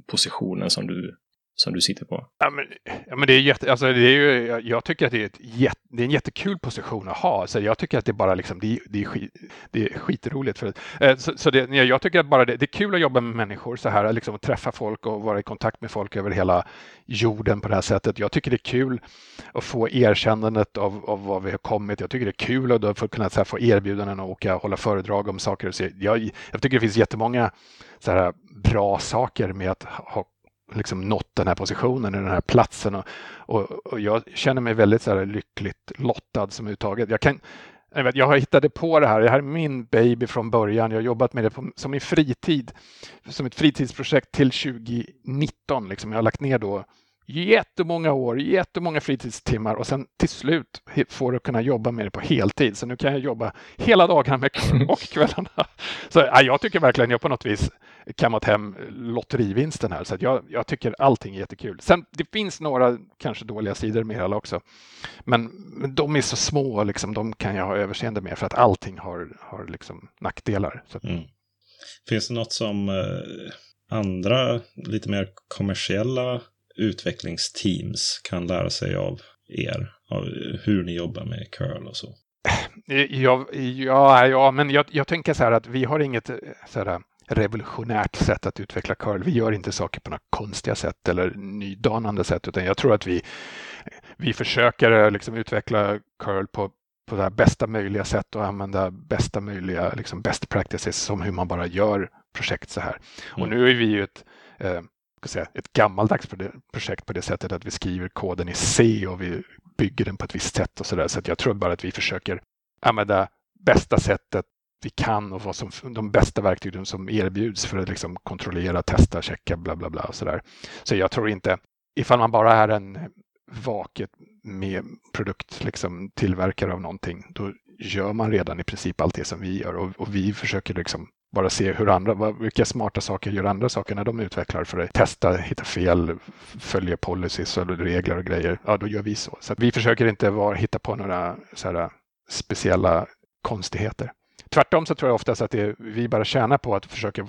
Speaker 1: positionen som du som du sitter på?
Speaker 3: Ja, men, ja, men det är jätte, alltså det är ju, jag, jag tycker att det är, ett jätte, det är en jättekul position att ha. Så jag tycker att det bara liksom, det, det, är, skit, det är skitroligt. För, eh, så, så det, jag tycker att bara det, det är kul att jobba med människor så här, liksom att träffa folk och vara i kontakt med folk över hela jorden på det här sättet. Jag tycker det är kul att få erkännandet av, av vad vi har kommit. Jag tycker det är kul att få kunna så här, få erbjudanden och åka och hålla föredrag om saker. Så, jag, jag tycker det finns jättemånga så här, bra saker med att ha liksom nått den här positionen, den här platsen. Och, och, och jag känner mig väldigt så här lyckligt lottad som uttaget. Jag, kan, jag, vet, jag har hittat på det här, det här är min baby från början. Jag har jobbat med det på, som i fritid, som ett fritidsprojekt till 2019. Liksom. Jag har lagt ner då jättemånga år, jättemånga fritidstimmar och sen till slut får du kunna jobba med det på heltid. Så nu kan jag jobba hela dagarna med och kvällarna. Så ja, jag tycker verkligen jag på något vis kammat hem lotterivinsten här. Så jag, jag tycker allting är jättekul. Sen det finns några kanske dåliga sidor med hela också. Men, men de är så små, liksom, de kan jag ha överseende med för att allting har, har liksom nackdelar.
Speaker 2: Mm. Finns det något som eh, andra lite mer kommersiella utvecklingsteams kan lära sig av er? Av hur ni jobbar med curl och så?
Speaker 3: Ja, ja, ja men jag, jag tänker så här att vi har inget så här, revolutionärt sätt att utveckla curl. Vi gör inte saker på några konstiga sätt eller nydanande sätt, utan jag tror att vi, vi försöker liksom utveckla curl på, på det bästa möjliga sätt och använda bästa möjliga liksom best practices som hur man bara gör projekt så här. Mm. Och nu är vi ju ett eh, säga, ett gammaldags projekt på det sättet att vi skriver koden i C och vi bygger den på ett visst sätt och så där. Så jag tror bara att vi försöker använda bästa sättet vi kan och vad som, de bästa verktygen som erbjuds för att liksom kontrollera, testa, checka, bla bla bla och så där. Så jag tror inte, ifall man bara är en vaket med produkt, liksom tillverkare av någonting, då gör man redan i princip allt det som vi gör och, och vi försöker liksom bara se hur andra, vilka smarta saker gör andra saker när de utvecklar för att testa, hitta fel, följa policies och regler och grejer. Ja, då gör vi så. Så vi försöker inte var, hitta på några så här, speciella konstigheter. Tvärtom så tror jag oftast att det, vi bara tjänar på att försöka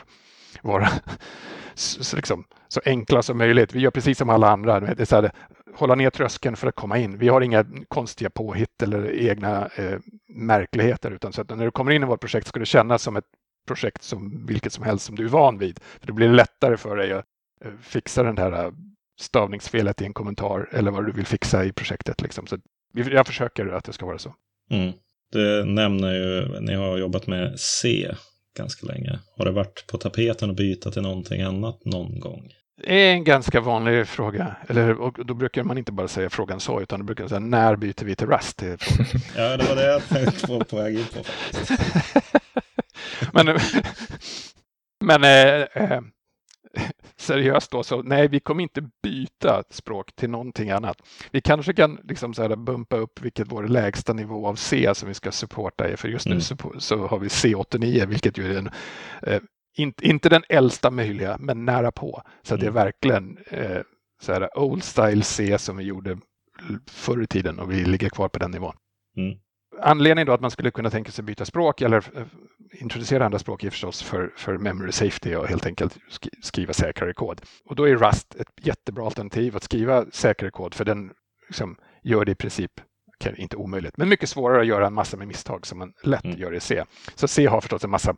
Speaker 3: vara så, liksom, så enkla som möjligt. Vi gör precis som alla andra. Det är så här, hålla ner tröskeln för att komma in. Vi har inga konstiga påhitt eller egna eh, märkligheter utan så att när du kommer in i vårt projekt ska det kännas som ett projekt som vilket som helst som du är van vid. För det blir lättare för dig att eh, fixa den här eh, stavningsfelet i en kommentar eller vad du vill fixa i projektet. Liksom. Så jag försöker att det ska vara så.
Speaker 2: Mm. Du nämner ju, ni har jobbat med C ganska länge. Har det varit på tapeten att byta till någonting annat någon gång?
Speaker 3: Det är en ganska vanlig fråga. Eller, och då brukar man inte bara säga frågan så, utan då brukar man säga när byter vi till Rust?
Speaker 2: ja, det var det jag tänkte på på väg in på.
Speaker 3: men men eh, eh, seriöst då, så nej, vi kommer inte byta språk till någonting annat. Vi kanske kan liksom så här bumpa upp vilket vår lägsta nivå av C som vi ska supporta är, för just mm. nu så, så, har vi C89, vilket ju är en, eh, in, inte den äldsta möjliga, men nära på. Så mm. det är mm. verkligen eh, så här old style C som vi gjorde förr i tiden och vi ligger kvar på den nivån. Mm anledningen då att man skulle kunna tänka sig byta språk eller eh, introducera andra språk är förstås för, för memory safety och helt enkelt skriva säkrare kod. Och då är Rust ett jättebra alternativ att skriva säkrare kod för den liksom gör det i princip okay, inte omöjligt, men mycket svårare att göra en massa med misstag som man lätt mm. gör i C. Så C har förstås en massa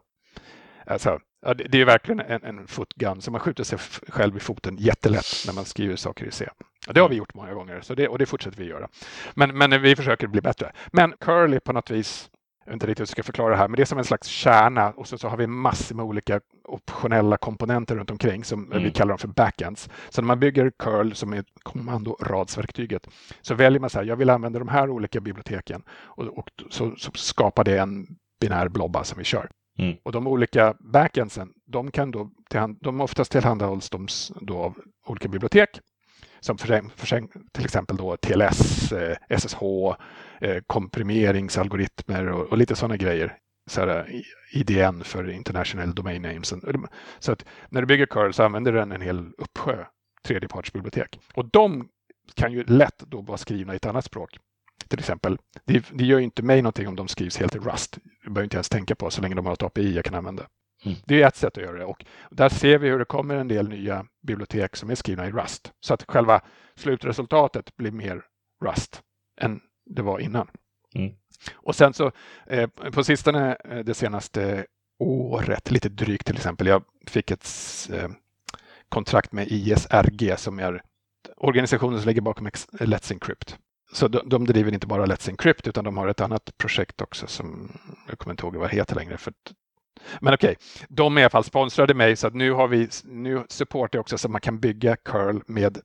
Speaker 3: Alltså, ja, det är verkligen en, en footgun, så man skjuter sig själv i foten jättelätt när man skriver saker i C. Och det har vi gjort många gånger så det, och det fortsätter vi göra. Men, men vi försöker bli bättre. Men curly på något vis, jag vet inte riktigt hur jag ska förklara det här, men det är som en slags kärna och så, så har vi massor med olika optionella komponenter runt omkring som mm. vi kallar dem för backends. Så när man bygger curl som är kommandoradsverktyget så väljer man så här, jag vill använda de här olika biblioteken och, och så, så skapar det en binär blobba som vi kör. Mm. Och de olika backendsen, de kan då de oftast tillhandahålls de då av olika bibliotek som för, för, till exempel då TLS, eh, SSH, komprimeringsalgoritmer och, och lite sådana grejer. Så här, IDN för International Domain Names. Så att när du bygger curl så använder den en hel uppsjö tredjepartsbibliotek. Och de kan ju lätt då vara skrivna i ett annat språk till exempel. Det, det gör ju inte mig någonting om de skrivs helt i Rust. Jag behöver inte ens tänka på så länge de har ett API jag kan använda. Mm. Det är ett sätt att göra det och där ser vi hur det kommer en del nya bibliotek som är skrivna i Rust. Så att själva slutresultatet blir mer Rust än det var innan. Mm. Och sen så eh, på sistone eh, det senaste året, lite drygt till exempel, jag fick ett eh, kontrakt med ISRG som är organisationen som ligger bakom Let's Encrypt. Så de, de driver inte bara Let's Encrypt utan de har ett annat projekt också som jag kommer inte ihåg vad det heter längre. För men okej, okay, de i alla fall sponsrade mig så att nu har vi, nu supportar jag också så att man kan bygga curl med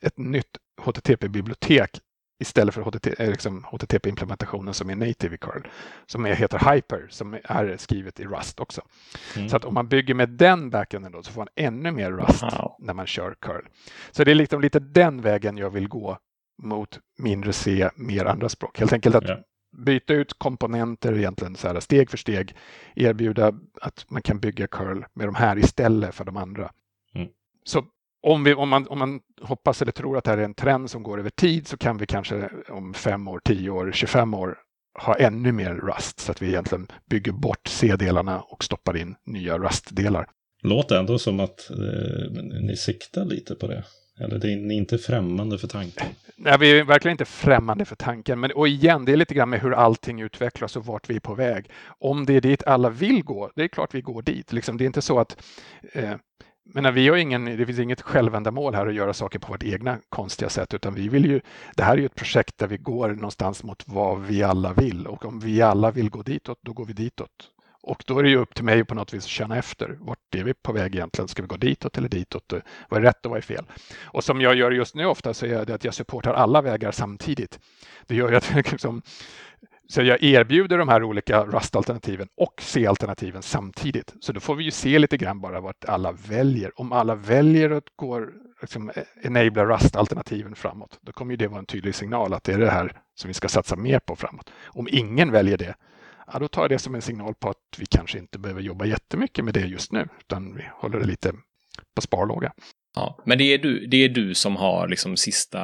Speaker 3: ett nytt HTTP-bibliotek istället för HTTP, eh, liksom HTTP-implementationen som är native i curl, som är, heter Hyper, som är skrivet i Rust också. Mm. Så att om man bygger med den backenden då så får man ännu mer Rust wow. när man kör curl. Så det är liksom lite den vägen jag vill gå mot mindre C, mer andra språk. Helt enkelt att ja. byta ut komponenter egentligen så här, steg för steg, erbjuda att man kan bygga curl med de här istället för de andra. Mm. Så om, vi, om, man, om man hoppas eller tror att det här är en trend som går över tid så kan vi kanske om fem år, tio år, 25 år ha ännu mer Rust så att vi egentligen bygger bort C-delarna och stoppar in nya Rust-delar.
Speaker 2: Låter ändå som att eh, ni siktar lite på det. Eller det är ni inte främmande för tanken?
Speaker 3: Nej, vi är verkligen inte främmande för tanken. Men och igen, det är lite grann med hur allting utvecklas och vart vi är på väg. Om det är dit alla vill gå, det är klart vi går dit. Liksom, det är inte så att eh, men vi har ingen, det finns inget självändamål här att göra saker på vårt egna konstiga sätt, utan vi vill ju, det här är ju ett projekt där vi går någonstans mot vad vi alla vill och om vi alla vill gå ditåt, då går vi ditåt. Och då är det ju upp till mig på något vis att känna efter. Vart är vi på väg egentligen? Ska vi gå ditåt eller ditåt? Vad är rätt och vad är fel? Och som jag gör just nu ofta så är det att jag supportar alla vägar samtidigt. Det gör ju att liksom, så jag erbjuder de här olika Rust-alternativen och C-alternativen samtidigt. Så då får vi ju se lite grann bara vart alla väljer. Om alla väljer att gå, liksom, enabla Rust-alternativen framåt, då kommer ju det vara en tydlig signal att det är det här som vi ska satsa mer på framåt. Om ingen väljer det, ja, då tar jag det som en signal på att vi kanske inte behöver jobba jättemycket med det just nu, utan vi håller det lite på sparlåga.
Speaker 1: Ja, men det är du, det är du som har liksom sista,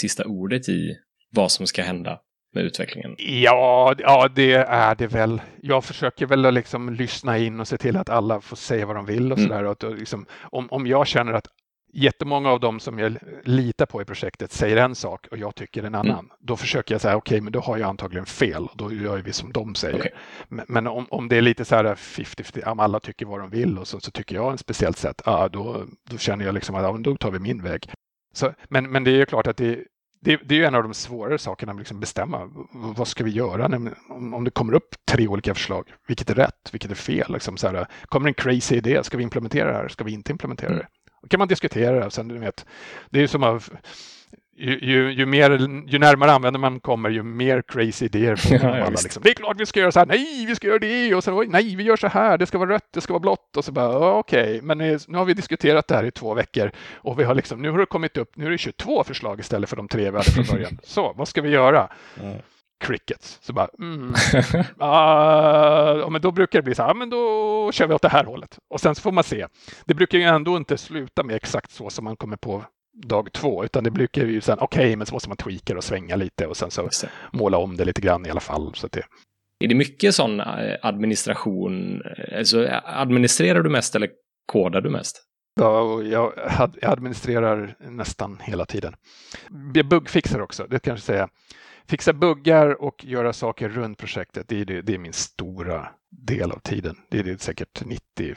Speaker 1: sista ordet i vad som ska hända med utvecklingen?
Speaker 3: Ja, ja, det är det väl. Jag försöker väl liksom lyssna in och se till att alla får säga vad de vill och mm. sådär. Liksom, om, om jag känner att jättemånga av dem som jag litar på i projektet säger en sak och jag tycker en annan. Mm. Då försöker jag säga, okej, okay, men då har jag antagligen fel. Då gör vi som de säger. Okay. Men, men, om, om det är lite så här 50-50, om alla tycker vad de vill och så, så tycker jag en speciellt sätt, ah, då, då känner jag liksom att ah, då tar vi min väg. Så, men, men det är ju klart att det, det, det är ju en av de svårare sakerna att liksom bestämma. Vad ska vi göra när, om, om det kommer upp tre olika förslag? Vilket är rätt? Vilket är fel? Liksom så här, kommer en crazy idé? Ska vi implementera det här? Ska vi inte implementera det? Då kan man diskutera det. Sen, du vet, det är som att ju, ju, ju, mer, ju närmare använder man kommer, ju mer crazy idéer får ja, alla. Liksom. Det är klart vi ska göra så här, nej, vi ska göra det, och sen, nej, vi gör så här, det ska vara rött, det ska vara blått, och så bara, okej, okay. men nu har vi diskuterat det här i två veckor, och vi har liksom, nu har det kommit upp, nu är det 22 förslag istället för de tre vi hade från början. Så, vad ska vi göra? Mm. Crickets. Så bara, mm, uh, men då brukar det bli så här, men då kör vi åt det här hållet. Och sen så får man se. Det brukar ju ändå inte sluta med exakt så som man kommer på dag två, utan det brukar ju sen, okej, okay, men så måste man tweaka och svänga lite och sen så måla om det lite grann i alla fall. Så det...
Speaker 1: Är det mycket sån eh, administration, alltså administrerar du mest eller kodar du mest?
Speaker 3: Ja, jag administrerar nästan hela tiden. Jag buggfixar också, det kan jag säga. Fixa buggar och göra saker runt projektet, det är, det, det är min stora del av tiden. Det är det säkert 90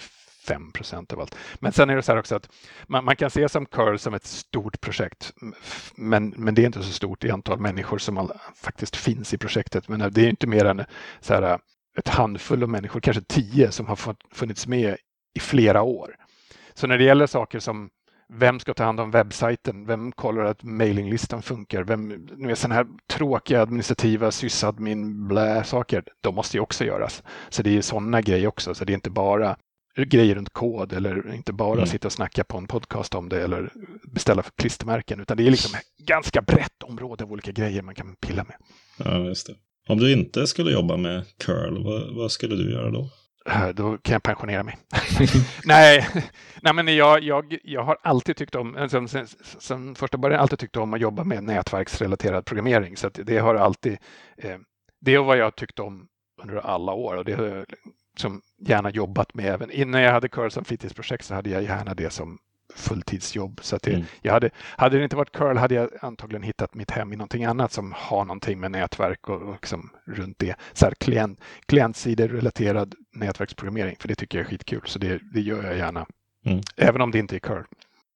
Speaker 3: 5 procent av allt. Men sen är det så här också att man, man, kan se som Curl som ett stort projekt, men, men det är inte så stort i antal människor som all, faktiskt finns i projektet. Men eh, det är inte mer än eh, så här, eh, ett handfull av människor, kanske tio, som har funnits med i flera år. Så när det gäller saker som vem ska ta hand om webbsajten? Vem kollar att mailinglistan funkar? Vem, nu är sådana här tråkiga administrativa sysadmin blä saker, de måste ju också göras. Så det är sådana grejer också, så det är inte bara grejer runt kod eller inte bara mm. sitta och snacka på en podcast om det eller beställa klistermärken, utan det är liksom ett ganska brett område av olika grejer man kan pilla med.
Speaker 2: Ja, just det. Om du inte skulle jobba med curl, vad, vad skulle du göra då?
Speaker 3: Äh, då kan jag pensionera mig. nej, nej, men jag, jag, jag har alltid tyckt om, sen, sen, sen första början alltid tyckt om att jobba med nätverksrelaterad programmering. Så det har alltid, eh, det är vad jag tyckt om under alla år och det som gärna jobbat med även innan jag hade curl som fritidsprojekt så hade jag gärna det som fulltidsjobb. Så att det, mm. jag hade, hade det inte varit curl hade jag antagligen hittat mitt hem i någonting annat som har någonting med nätverk och, och liksom runt det. Så här klient, klientsidor-relaterad nätverksprogrammering, för det tycker jag är skitkul. Så det, det gör jag gärna, mm. även om det inte är curl.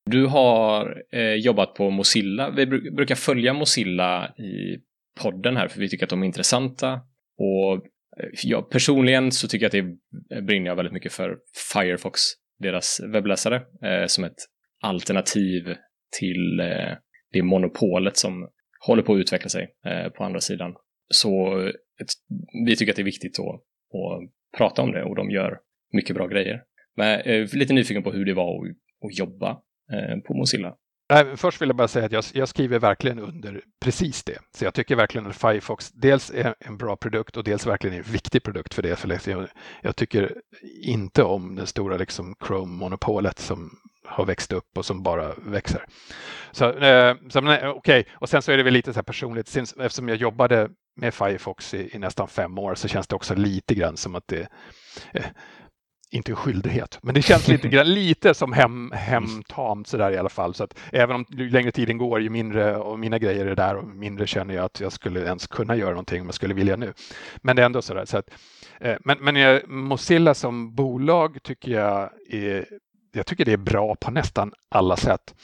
Speaker 1: Du har eh, jobbat på Mozilla. Vi brukar följa Mozilla i podden här för vi tycker att de är intressanta. Och Eh, jag, personligen så tycker jag att det brinner jag väldigt mycket för Firefox, deras webbläsare, eh, som ett alternativ till eh, det monopolet som håller på att utveckla sig eh, på andra sidan. Så ett, vi tycker att det är viktigt att, att prata om det och de gör mycket bra grejer. Men eh, lite nyfiken på hur det var att, att jobba Eh, på Mozilla.
Speaker 3: Först vill jag bara säga att jag, jag, skriver verkligen under precis det. Så jag tycker verkligen att Firefox dels är en bra produkt och dels verkligen är en viktig produkt för det. För liksom, jag, jag tycker inte om det stora liksom Chrome-monopolet som har växt upp och som bara växer. Så, eh, eh okej, okay. och sen så är det väl lite så här personligt, eftersom jag jobbade med Firefox i, i, nästan fem år så känns det också lite grann som att det eh, inte en skyldighet, men det känns lite, grann, lite som hem, hemtamt sådär i alla fall. Så att även om ju längre tiden går, ju mindre och mina grejer är där och mindre känner jag att jag skulle ens kunna göra någonting om jag skulle vilja nu. Men det är ändå sådär. Så att, eh, men, men Mozilla som bolag tycker jag är, jag tycker det är bra på nästan alla sätt.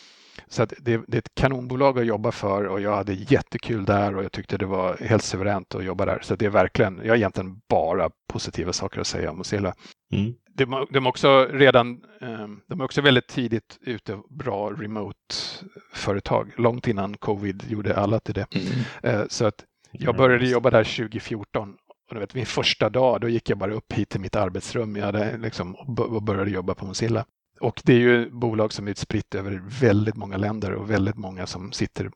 Speaker 3: Så det, det, är ett kanonbolag att jobba för och jag hade jättekul där och jag tyckte det var helt suveränt att jobba där. Så det är verkligen, jag har egentligen bara positiva saker att säga om Mozilla. Mm de, de också redan, ehm, de är också väldigt tidigt ute, bra remote-företag, långt innan covid gjorde alla till det. Mm. Eh, så att jag började jobba där 2014 och du vet, min första dag, då gick jag bara upp hit till mitt arbetsrum jag hade liksom, och började jobba på Mozilla. Och det är ju bolag som är utspritt över väldigt många länder och väldigt många som sitter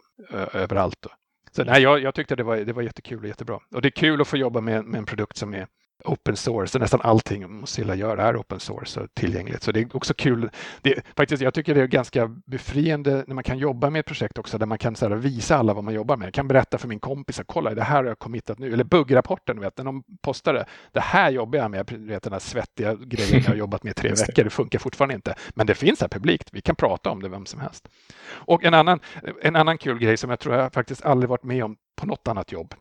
Speaker 3: överallt. Så nej, jag, jag tyckte det var, det var jättekul och jättebra. Och det är kul att få jobba med, med en produkt som är open source. Så nästan allting Mozilla gör är open source och tillgängligt. Så det är också kul. Det, faktiskt, jag tycker det är ganska befriande när man kan jobba med ett projekt också där man kan så här, visa alla vad man jobbar med. Jag kan berätta för min kompis att kolla, det här har jag committat nu. Eller buggrapporten, vet, när de postar det. Det här jobbar jag med, vet, den här svettiga grejen jag har jobbat med i tre veckor. Det funkar fortfarande inte. Men det finns här publikt. Vi kan prata om det vem som helst. Och en annan, en annan kul grej som jag tror jag faktiskt aldrig varit med om på något annat jobb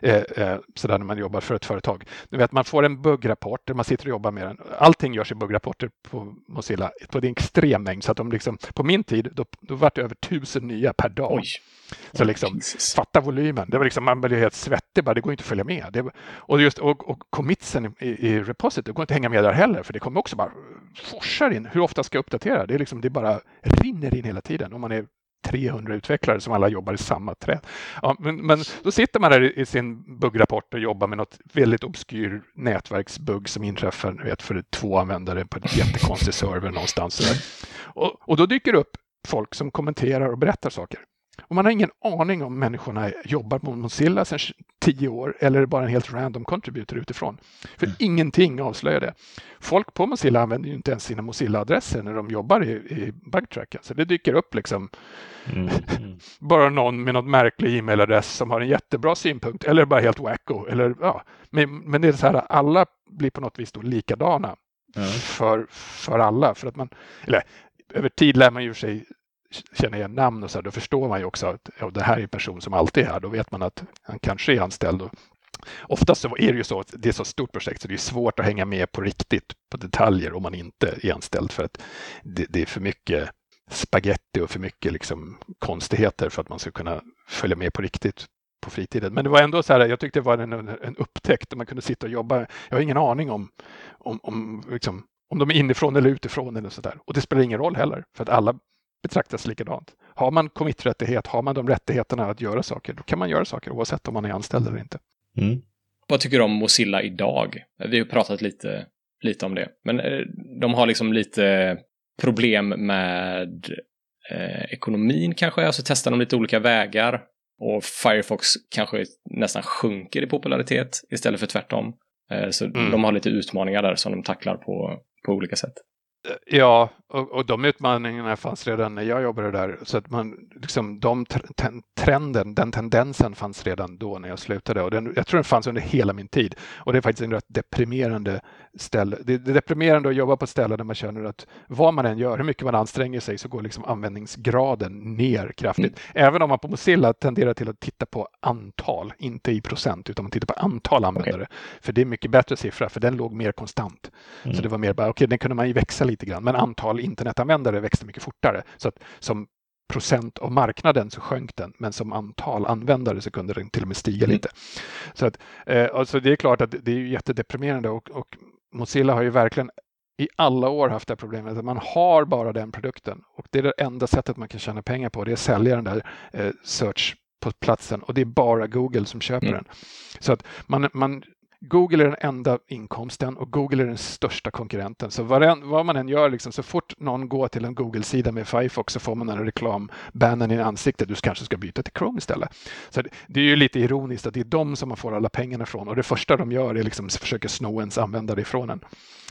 Speaker 3: eh, eh sådär när man jobbar för ett företag. Du vet, man får en buggrapport man sitter och jobbar med den. Allting görs i buggrapporter på Mozilla på en extrem mängd. Så att de liksom, på min tid, då, då var det över tusen nya per dag. Oj. Så liksom, fatta volymen. Det var liksom, man blev helt svettig bara, det går inte att följa med. Det, och, just, och, och commitsen i, i det går inte att hänga med där heller, för det kommer också bara forsar in. Hur ofta ska jag uppdatera? Det, är liksom, det bara rinner in hela tiden. Om man är 300 utvecklare som alla jobbar i samma träd. Ja, men, men då sitter man där i sin buggrapport och jobbar med något väldigt obskyr nätverksbugg som inträffar vet, för två användare på en jättekonstig server någonstans. Och, och då dyker det upp folk som kommenterar och berättar saker. Och man har ingen aning om människorna jobbar på Mozilla sedan tio år eller är det bara en helt random contributor utifrån. För mm. ingenting avslöjar det. Folk på Mozilla använder ju inte ens sina Mozilla-adresser när de jobbar i, i bugtracken. Så det dyker upp liksom mm. Mm. bara någon med något märklig e-mailadress som har en jättebra synpunkt eller bara helt wacko. Eller, ja. men, men det är så här, alla blir på något vis då likadana för, för alla. För att man, eller, över tid lär man ju sig känner igen namn och så här, då förstår man ju också att ja, det här är en person som alltid är här. Då vet man att han kanske är anställd. Och oftast så är det ju så att det är så stort projekt så det är svårt att hänga med på riktigt på detaljer om man inte är anställd för att det, det är för mycket spaghetti och för mycket liksom konstigheter för att man ska kunna följa med på riktigt på fritiden. Men det var ändå så här, jag tyckte det var en, en upptäckt där man kunde sitta och jobba. Jag har ingen aning om, om, om, liksom, om de är inifrån eller utifrån eller så där. Och det spelar ingen roll heller, för att alla betraktas likadant. Har man commit-rättighet, har man de rättigheterna att göra saker, då kan man göra saker oavsett om man är anställd eller inte.
Speaker 1: Mm. Vad tycker du om Mozilla idag? Vi har pratat lite, lite om det, men eh, de har liksom lite problem med eh, ekonomin kanske, alltså testar de lite olika vägar och Firefox kanske nästan sjunker i popularitet istället för tvärtom. Eh, så mm. de har lite utmaningar där som de tacklar på, på olika sätt.
Speaker 3: Ja, och, och, de utmaningarna fanns redan när jag jobbade där. Så att man, liksom, de trenden, den tendensen fanns redan då när jag slutade. Och den, jag tror den fanns under hela min tid. Och det är faktiskt en rätt deprimerande ställe. Det, är deprimerande att jobba på ett ställe där man känner att vad man än gör, hur mycket man anstränger sig, så går liksom användningsgraden ner kraftigt. Mm. Även om man på Mozilla tenderar till att titta på antal, inte i procent, utan man tittar på antal användare. Okay. För det är mycket bättre siffra, för den låg mer konstant. Mm. Så det var mer bara, okej, okay, den kunde man ju växa lite grann, men antal internetanvändare växte mycket fortare. Så att som procent av marknaden så sjönk den, men som antal användare så kunde den till och med stiga mm. lite. Så att, eh, alltså det är klart att det är jättedeprimerande och, och Mozilla har ju verkligen i alla år haft det problemet att man har bara den produkten och det är det enda sättet man kan tjäna pengar på. Det är att sälja den där eh, search på platsen och det är bara Google som köper mm. den. Så att man, man Google är den enda inkomsten och Google är den största konkurrenten. Så vad, vad man än gör, liksom, så fort någon går till en Google-sida med Firefox så får man en reklambannen i ansiktet. Du kanske ska byta till Chrome istället. Så det, det, är ju lite ironiskt att det är de som man får alla pengarna ifrån och det första de gör är liksom att försöka sno ens användare ifrån en.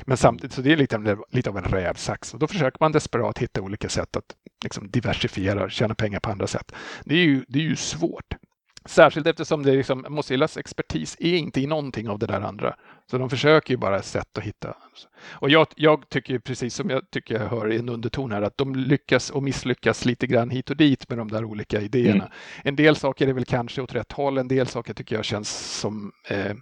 Speaker 3: Men samtidigt så det är lite, lite av en rävsax och då försöker man desperat hitta olika sätt att liksom diversifiera, tjäna pengar på andra sätt. Det är ju, det är ju svårt. Särskilt eftersom det liksom, Mozillas expertis är inte i någonting av det där andra. Så de försöker ju bara sätt att hitta. Och jag, jag tycker precis som jag tycker jag hör i en underton här att de lyckas och misslyckas lite grann hit och dit med de där olika idéerna. Mm. En del saker är väl kanske åt rätt håll, en del saker tycker jag känns som eh,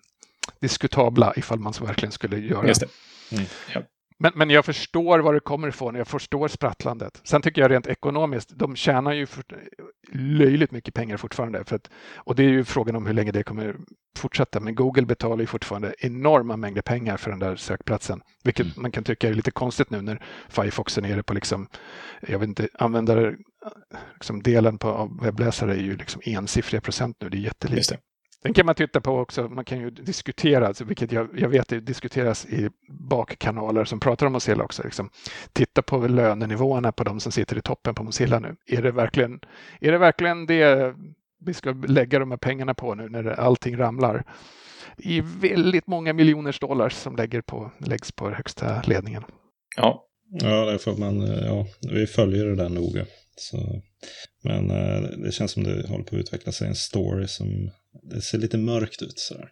Speaker 3: diskutabla ifall man så verkligen skulle göra. Just det. Mm. Ja. Men, men jag förstår var det kommer ifrån, jag förstår sprattlandet. Sen tycker jag rent ekonomiskt, de tjänar ju för, löjligt mycket pengar fortfarande. För att, och det är ju frågan om hur länge det kommer fortsätta. Men Google betalar ju fortfarande enorma mängder pengar för den där sökplatsen. Vilket mm. man kan tycka är lite konstigt nu när Firefox är nere på liksom, jag vet inte, användare, liksom delen på, webbläsare är ju liksom ensiffriga procent nu, det är jättelite. Den kan man titta på också, man kan ju diskutera, alltså, vilket jag, jag vet det diskuteras i bakkanaler som pratar om Mozilla också. Liksom, titta på lönenivåerna på de som sitter i toppen på Mozilla nu. Är det verkligen, är det, verkligen det vi ska lägga de här pengarna på nu när allting ramlar? Det är väldigt många miljoners dollar som lägger på, läggs på högsta ledningen.
Speaker 2: Ja, ja därför man, ja, vi följer det där noga. Så, men eh, det känns som det håller på att utveckla sig en story som det ser lite mörkt ut. Sådär.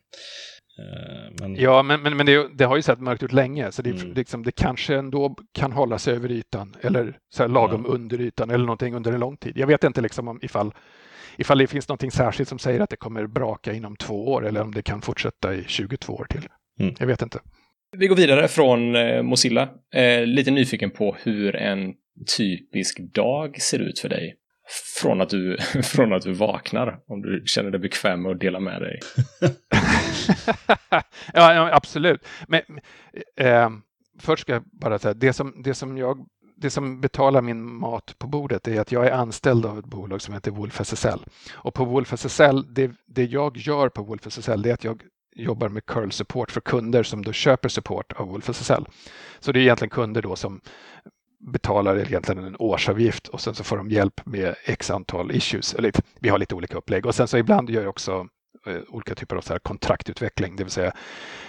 Speaker 3: Eh, men... Ja, men, men, men det, det, har ju sett mörkt ut länge, så det, mm. liksom, det kanske ändå kan hålla sig över ytan eller så här, lagom ja. under ytan eller någonting under en lång tid. Jag vet inte liksom om ifall, ifall det finns någonting särskilt som säger att det kommer braka inom två år eller om det kan fortsätta i 22 år till. Mm. Jag vet inte.
Speaker 1: Vi går vidare från eh, Mozilla. Eh, lite nyfiken på hur en typisk dag ser ut för dig från att du, från att du vaknar, om du känner dig bekväm med att dela med dig.
Speaker 3: ja, ja, absolut. Men eh, först ska jag bara säga, det som, det som jag det som betalar min mat på bordet är att jag är anställd av ett bolag som heter Wolf SSL. Och på Wolf SSL, det, det jag gör på Wolf SSL, det är att jag jobbar med curl support för kunder som då köper support av Wolf SSL. Så det är egentligen kunder då som betalar egentligen en årsavgift och sen så får de hjälp med x antal issues. Eller, vi har lite olika upplägg och sen så ibland gör jag också eh, olika typer av så här kontraktutveckling, det vill säga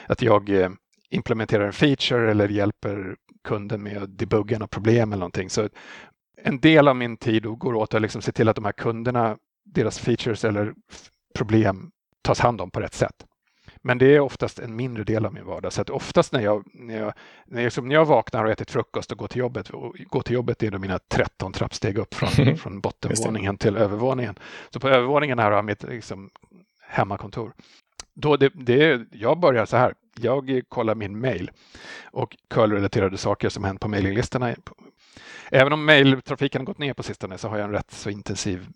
Speaker 3: att jag eh, implementerar en feature eller hjälper kunden med att debugga något problem eller någonting. Så en del av min tid går åt att liksom se till att de här kunderna, deras features eller problem tas hand om på rätt sätt. Men det är oftast en mindre del av min vardag. Så att oftast när jag, när jag, när jag, när jag vaknar och ätit frukost och går till jobbet, och går till jobbet är det mina 13 trappsteg upp från, från bottenvåningen till övervåningen. Så på övervåningen här har jag mitt liksom, hemmakontor. Då det, det, jag börjar så här. Jag kollar min mail och curl-relaterade saker som hänt på mailinglistorna. Även om mailtrafiken har gått ner på sistone så har jag en rätt så intensiv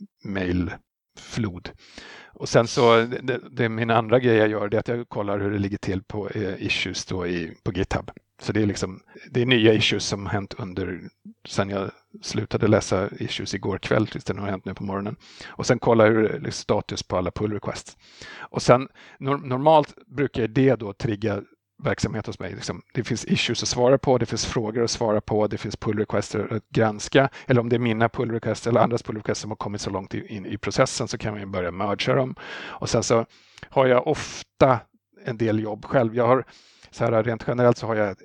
Speaker 3: flod. Och sen så, det, det min andra grej jag gör det är att jag kollar hur det ligger till på eh, issues då i, på GitHub. Så det är liksom, det är nya issues som hänt under, sen jag slutade läsa issues igår kväll tills den har hänt nu på morgonen. Och sen kollar jag hur liksom, status på alla pull requests. Och sen normalt brukar det då trigga verksamhet hos mig. Liksom, det finns issues att svara på, det finns frågor att svara på, det finns pull requests att granska. Eller om det är mina pull requests eller andras pull requests som har kommit så långt in i processen så kan man börja mergea dem. Och sen så har jag ofta en del jobb själv. Jag har, så här, rent generellt så har jag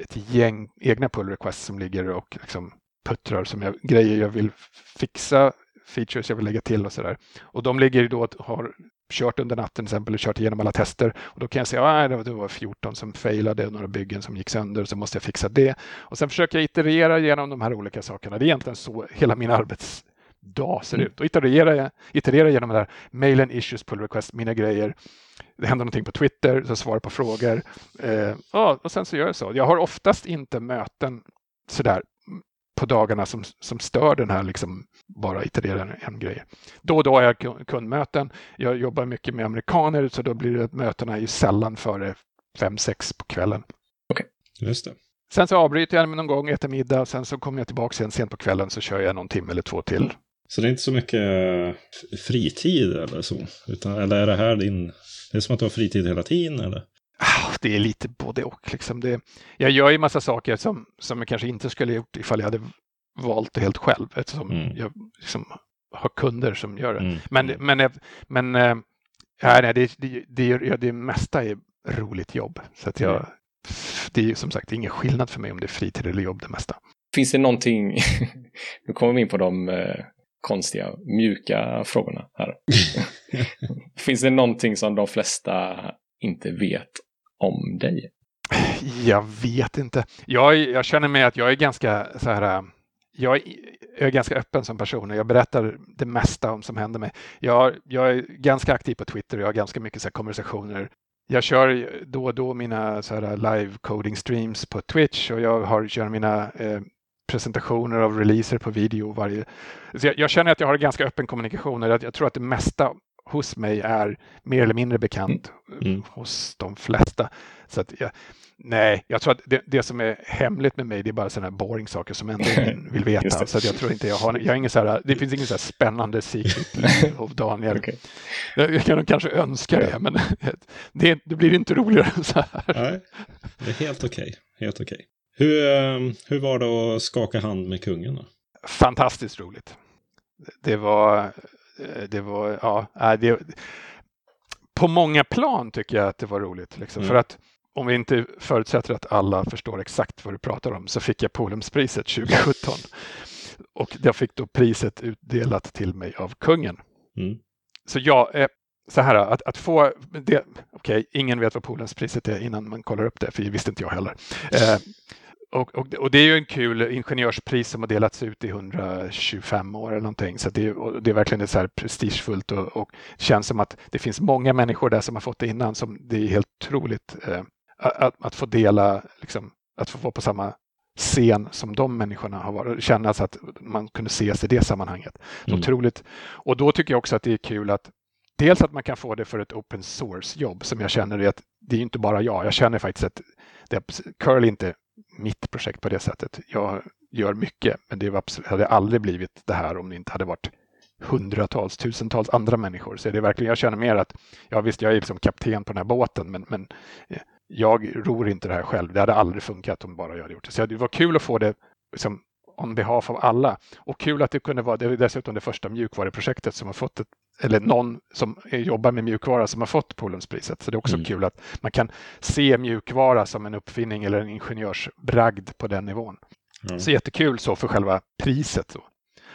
Speaker 3: ett gäng egna pull requests som ligger och liksom puttrar som jag, grejer jag vill fixa, features jag vill lägga till och sådär. Och de ligger då och har kört under natten till exempel och kört igenom alla tester. Och då kan jag säga att det var 14 som failade och några byggen som gick sönder så måste jag fixa det. Och sen försöker jag iterera genom de här olika sakerna. Det är egentligen så hela min arbetsdag ser mm. ut. Och iterera, iterera genom det här mailen, issues, pull request, mina grejer. Det händer någonting på Twitter, så svarar på frågor. Eh, och sen så gör jag så. Jag har oftast inte möten sådär på dagarna som, som stör den här liksom bara iterera en, en grej. Då och då har jag kundmöten. Jag jobbar mycket med amerikaner så då blir det mötena ju sällan före fem sex på kvällen.
Speaker 2: Okej, okay. just det.
Speaker 3: Sen så avbryter jag någon gång, äter middag, sen så kommer jag tillbaka igen sent på kvällen så kör jag någon timme eller två till.
Speaker 2: Så det är inte så mycket eh, fritid eller så? Utan, eller är det här din... Det är som att du har fritid hela tiden eller?
Speaker 3: Ah, det är lite både och. Liksom det, jag gör ju massa saker som, som jag kanske inte skulle gjort ifall jag hade valt det helt själv eftersom mm. jag liksom har kunder som gör det. Mm. Men, mm. men, men äh, nej, det, det, det, det mesta är roligt jobb. Så att jag, mm. det är som sagt ingen skillnad för mig om det är fritid eller jobb det mesta.
Speaker 1: Finns det någonting, nu kommer vi in på de eh, konstiga mjuka frågorna här. Finns det någonting som de flesta inte vet om dig?
Speaker 3: Jag vet inte. Jag, jag känner mig att jag är ganska så här. Äh, jag är ganska öppen som person och jag berättar det mesta om som händer mig. Jag, jag är ganska aktiv på Twitter och jag har ganska mycket så konversationer. Jag kör då och då mina så här äh, live coding streams på Twitch och jag har, kör mina eh, presentationer av releaser på video varje... Så jag, jag, känner att jag har ganska öppen kommunikation och jag, jag tror att det mesta hos mig är mer eller mindre bekant mm. mm. hos de flesta. Så att jag, nej, jag tror att det, det, som är hemligt med mig det är bara sådana här boring saker som ändå vill veta. Så jag tror inte jag har, jag har ingen så här, det finns ingen så här spännande secret av Daniel. Okay. Jag, jag kan kanske önska det, men det, det blir inte roligare så här.
Speaker 2: Nej, det är helt okej. Okay. Helt. Okay. Hur, ehm, hur var det att skaka hand med kungen? Då?
Speaker 3: Fantastiskt roligt. Det var det var, ja, det, på många plan tycker jag att det var roligt. Liksom, mm. För att om vi inte förutsätter att alla förstår exakt vad du pratar om så fick jag Polumspriset 2017. Och jag fick då priset utdelat till mig av kungen. Mm. Så jag, eh, så här att, att få det, okej, okay, ingen vet vad Polumspriset är innan man kollar upp det, för det visste inte jag heller. Eh, och, och, och, det är ju en kul ingenjörspris som har delats ut i 125 år eller någonting. Så det, är, det är verkligen så här prestigefullt och, och känns som att det finns många människor där som har fått det innan. Som det är helt otroligt eh, att, att, få dela, liksom, att få vara på samma scen som de människorna har varit. Känna att man kunde ses i det sammanhanget. Mm. Otroligt. Och då tycker jag också att det är kul att dels att man kan få det för ett open source jobb som jag känner är att det är inte bara jag. Jag känner faktiskt att det, curl inte mitt projekt på det sättet. Jag gör mycket, men det absolut, hade aldrig blivit det här om det inte hade varit hundratals, tusentals andra människor. Så det är verkligen, jag känner mer att, ja visst, jag är liksom kapten på den här båten, men, men eh, jag ror inte det här själv. Det hade aldrig funkat om bara jag hade gjort det. Så det var kul att få det liksom, on behalf av alla. Och kul att det kunde vara, det är dessutom det första mjukvaruprojektet som har fått ett, eller någon som jobbar med mjukvara som har fått Polenspriset. Så det är också mm. kul att man kan se mjukvara som en uppfinning eller en ingenjörsbragd på den nivån. Mm. Så jättekul så för själva priset. Så.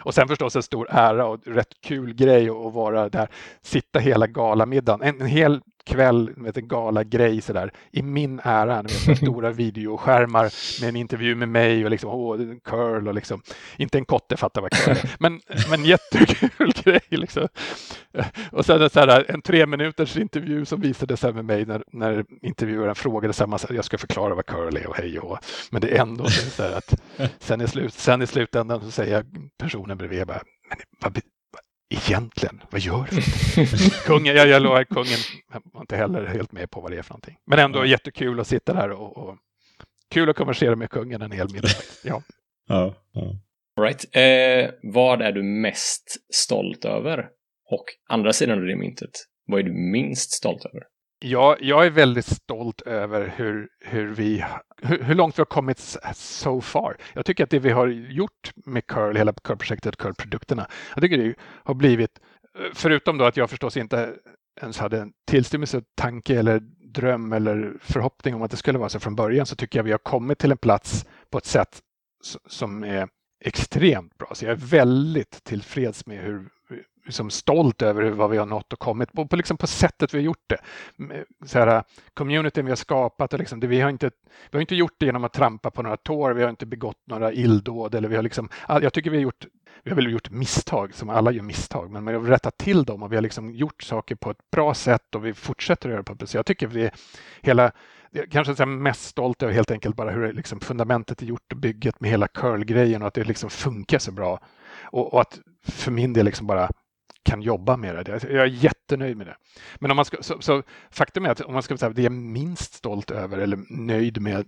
Speaker 3: Och sen förstås en stor ära och rätt kul grej att vara där, sitta hela galamiddagen, en, en hel kväll med en galagrej sådär i min ära. Vet, stora videoskärmar med en intervju med mig och liksom, åh, curl och liksom, inte en kotte fattar vad curl är, men, men jättekul grej liksom. Och sen så här, en tre minuters intervju som visade sig med mig när, när intervjuaren frågade samma, jag ska förklara vad curl är och hej och men det är ändå så här att sen i, slut, sen i slutändan så säger personen bredvid bara, men vad, egentligen, vad gör du? kungen, jag, jag lovar, kungen var inte heller helt med på vad det är för någonting. Men ändå jättekul att sitta där och, och kul att konversera med kungen en hel middag. Ja.
Speaker 2: ja, ja.
Speaker 1: Right. Eh, vad är du mest stolt över? Och andra sidan av det myntet, vad är du minst stolt över?
Speaker 3: Jag, jag är väldigt stolt över hur, hur, vi, hur, hur, långt vi har kommit so far. Jag tycker att det vi har gjort med Curl, hela Curl-projektet, Curl-produkterna, jag tycker det har blivit, förutom då att jag förstås inte ens hade en tillstymmelse tanke eller dröm eller förhoppning om att det skulle vara så från början så tycker jag vi har kommit till en plats på ett sätt som är extremt bra. Så jag är väldigt tillfreds med hur, liksom stolt över vad vi har nått och kommit på, på, liksom på sättet vi har gjort det. Så här, communityn vi har skapat, och liksom, det, vi, har inte, vi har inte gjort det genom att trampa på några tår, vi har inte begått några illdåd. Eller vi har liksom, jag tycker vi har gjort vi har väl gjort misstag, som alla gör misstag, men vi har rättat till dem och vi har liksom gjort saker på ett bra sätt och vi fortsätter att göra det på ett. Jag tycker vi hela kanske är mest stolt över helt enkelt bara hur liksom fundamentet är gjort och bygget med hela curl-grejen och att det liksom funkar så bra. Och, och, att för min del liksom bara kan jobba med det. Jag är jättenöjd med det. Men om man ska, så, så faktum är att om man ska säga det jag är minst stolt över eller nöjd med,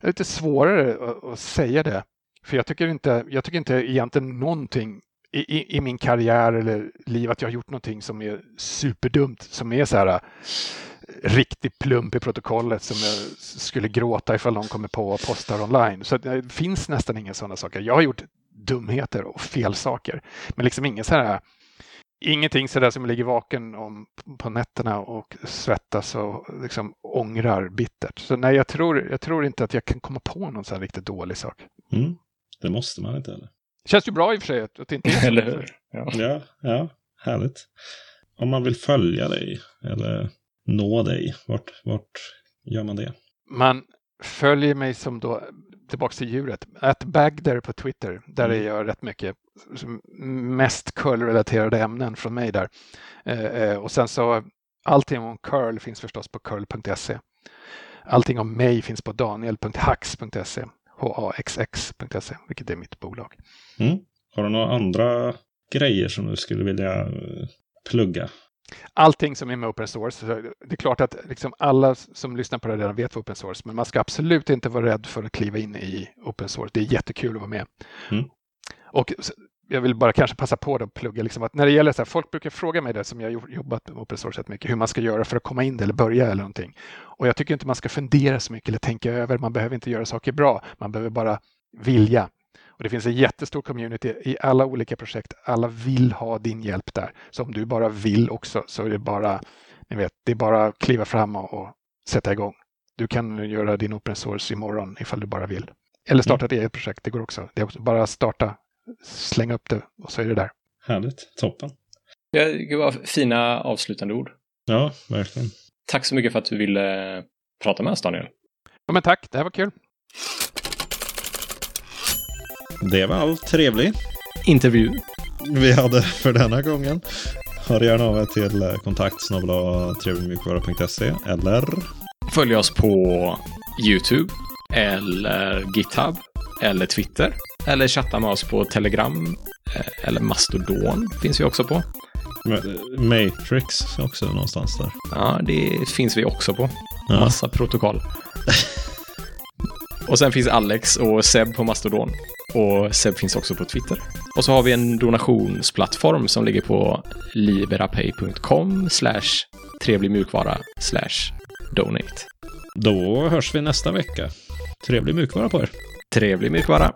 Speaker 3: det är lite svårare att, att säga det. För jag tycker inte, jag tycker inte egentligen någonting i, i, i, min karriär eller liv att jag har gjort någonting som är superdumt, som är så här äh, riktig plump i protokollet som jag skulle gråta ifall någon kommer på och postar online. Så det äh, finns nästan inga sådana saker. Jag har gjort dumheter och fel saker, men liksom ingen så här Ingenting sådär som ligger vaken om, på nätterna och svettas och liksom ångrar bittert. Så nej, jag tror, jag tror inte att jag kan komma på någon sån riktigt dålig sak.
Speaker 2: Mm. Det måste man inte heller.
Speaker 3: Känns ju bra i och för sig att det inte är
Speaker 1: så. Eller hur?
Speaker 2: Ja. ja, ja, härligt. Om man vill följa dig eller nå dig, vart, vart gör man det?
Speaker 3: Man följer mig som då, tillbaka till djuret, att Bagder på Twitter. Där mm. är jag rätt mycket mest curl-relaterade ämnen från mig där. Eh, eh, och sen så allting om curl finns förstås på curl.se. Allting om mig finns på daniel.hax.se, haxx.se, vilket är mitt bolag.
Speaker 2: Mm. Har du några andra grejer som du skulle vilja eh, plugga?
Speaker 3: Allting som är med open source. Det är klart att liksom alla som lyssnar på det redan vet vad open source, men man ska absolut inte vara rädd för att kliva in i open source. Det är jättekul att vara med. Mm. Och jag vill bara kanske passa på att plugga, liksom att när det gäller så här, folk brukar fråga mig det som jag jobbat med open source mycket, hur man ska göra för att komma in eller börja eller någonting. Och jag tycker inte man ska fundera så mycket eller tänka över, man behöver inte göra saker bra, man behöver bara vilja. Och det finns en jättestor community i alla olika projekt. Alla vill ha din hjälp där. Så om du bara vill också så är det bara, ni vet, det är bara att kliva fram och, och sätta igång. Du kan göra din open source imorgon ifall du bara vill. Eller starta ett eget projekt, det går också. Det är också bara starta, slänga upp det och så är det där.
Speaker 2: Härligt, toppen.
Speaker 1: Ja, det var fina avslutande ord.
Speaker 2: Ja, verkligen.
Speaker 1: Tack så mycket för att du ville prata med oss, Daniel.
Speaker 3: Ja, men tack, det här var kul.
Speaker 2: Det var allt trevlig
Speaker 1: intervju
Speaker 2: vi hade för denna gången. Hör gärna av er till kontakt trevligmjukvara.se eller
Speaker 1: följ oss på YouTube eller GitHub eller Twitter eller chatta med oss på Telegram eh, eller Mastodon finns vi också på.
Speaker 2: Matrix också någonstans där.
Speaker 1: Ja, det finns vi också på. Massa ja. protokoll. Och sen finns Alex och Seb på Mastodon. Och Seb finns också på Twitter. Och så har vi en donationsplattform som ligger på liberapay.com slash trevlig mjukvara slash donate.
Speaker 2: Då hörs vi nästa vecka. Trevlig mjukvara på er.
Speaker 1: Trevlig mjukvara.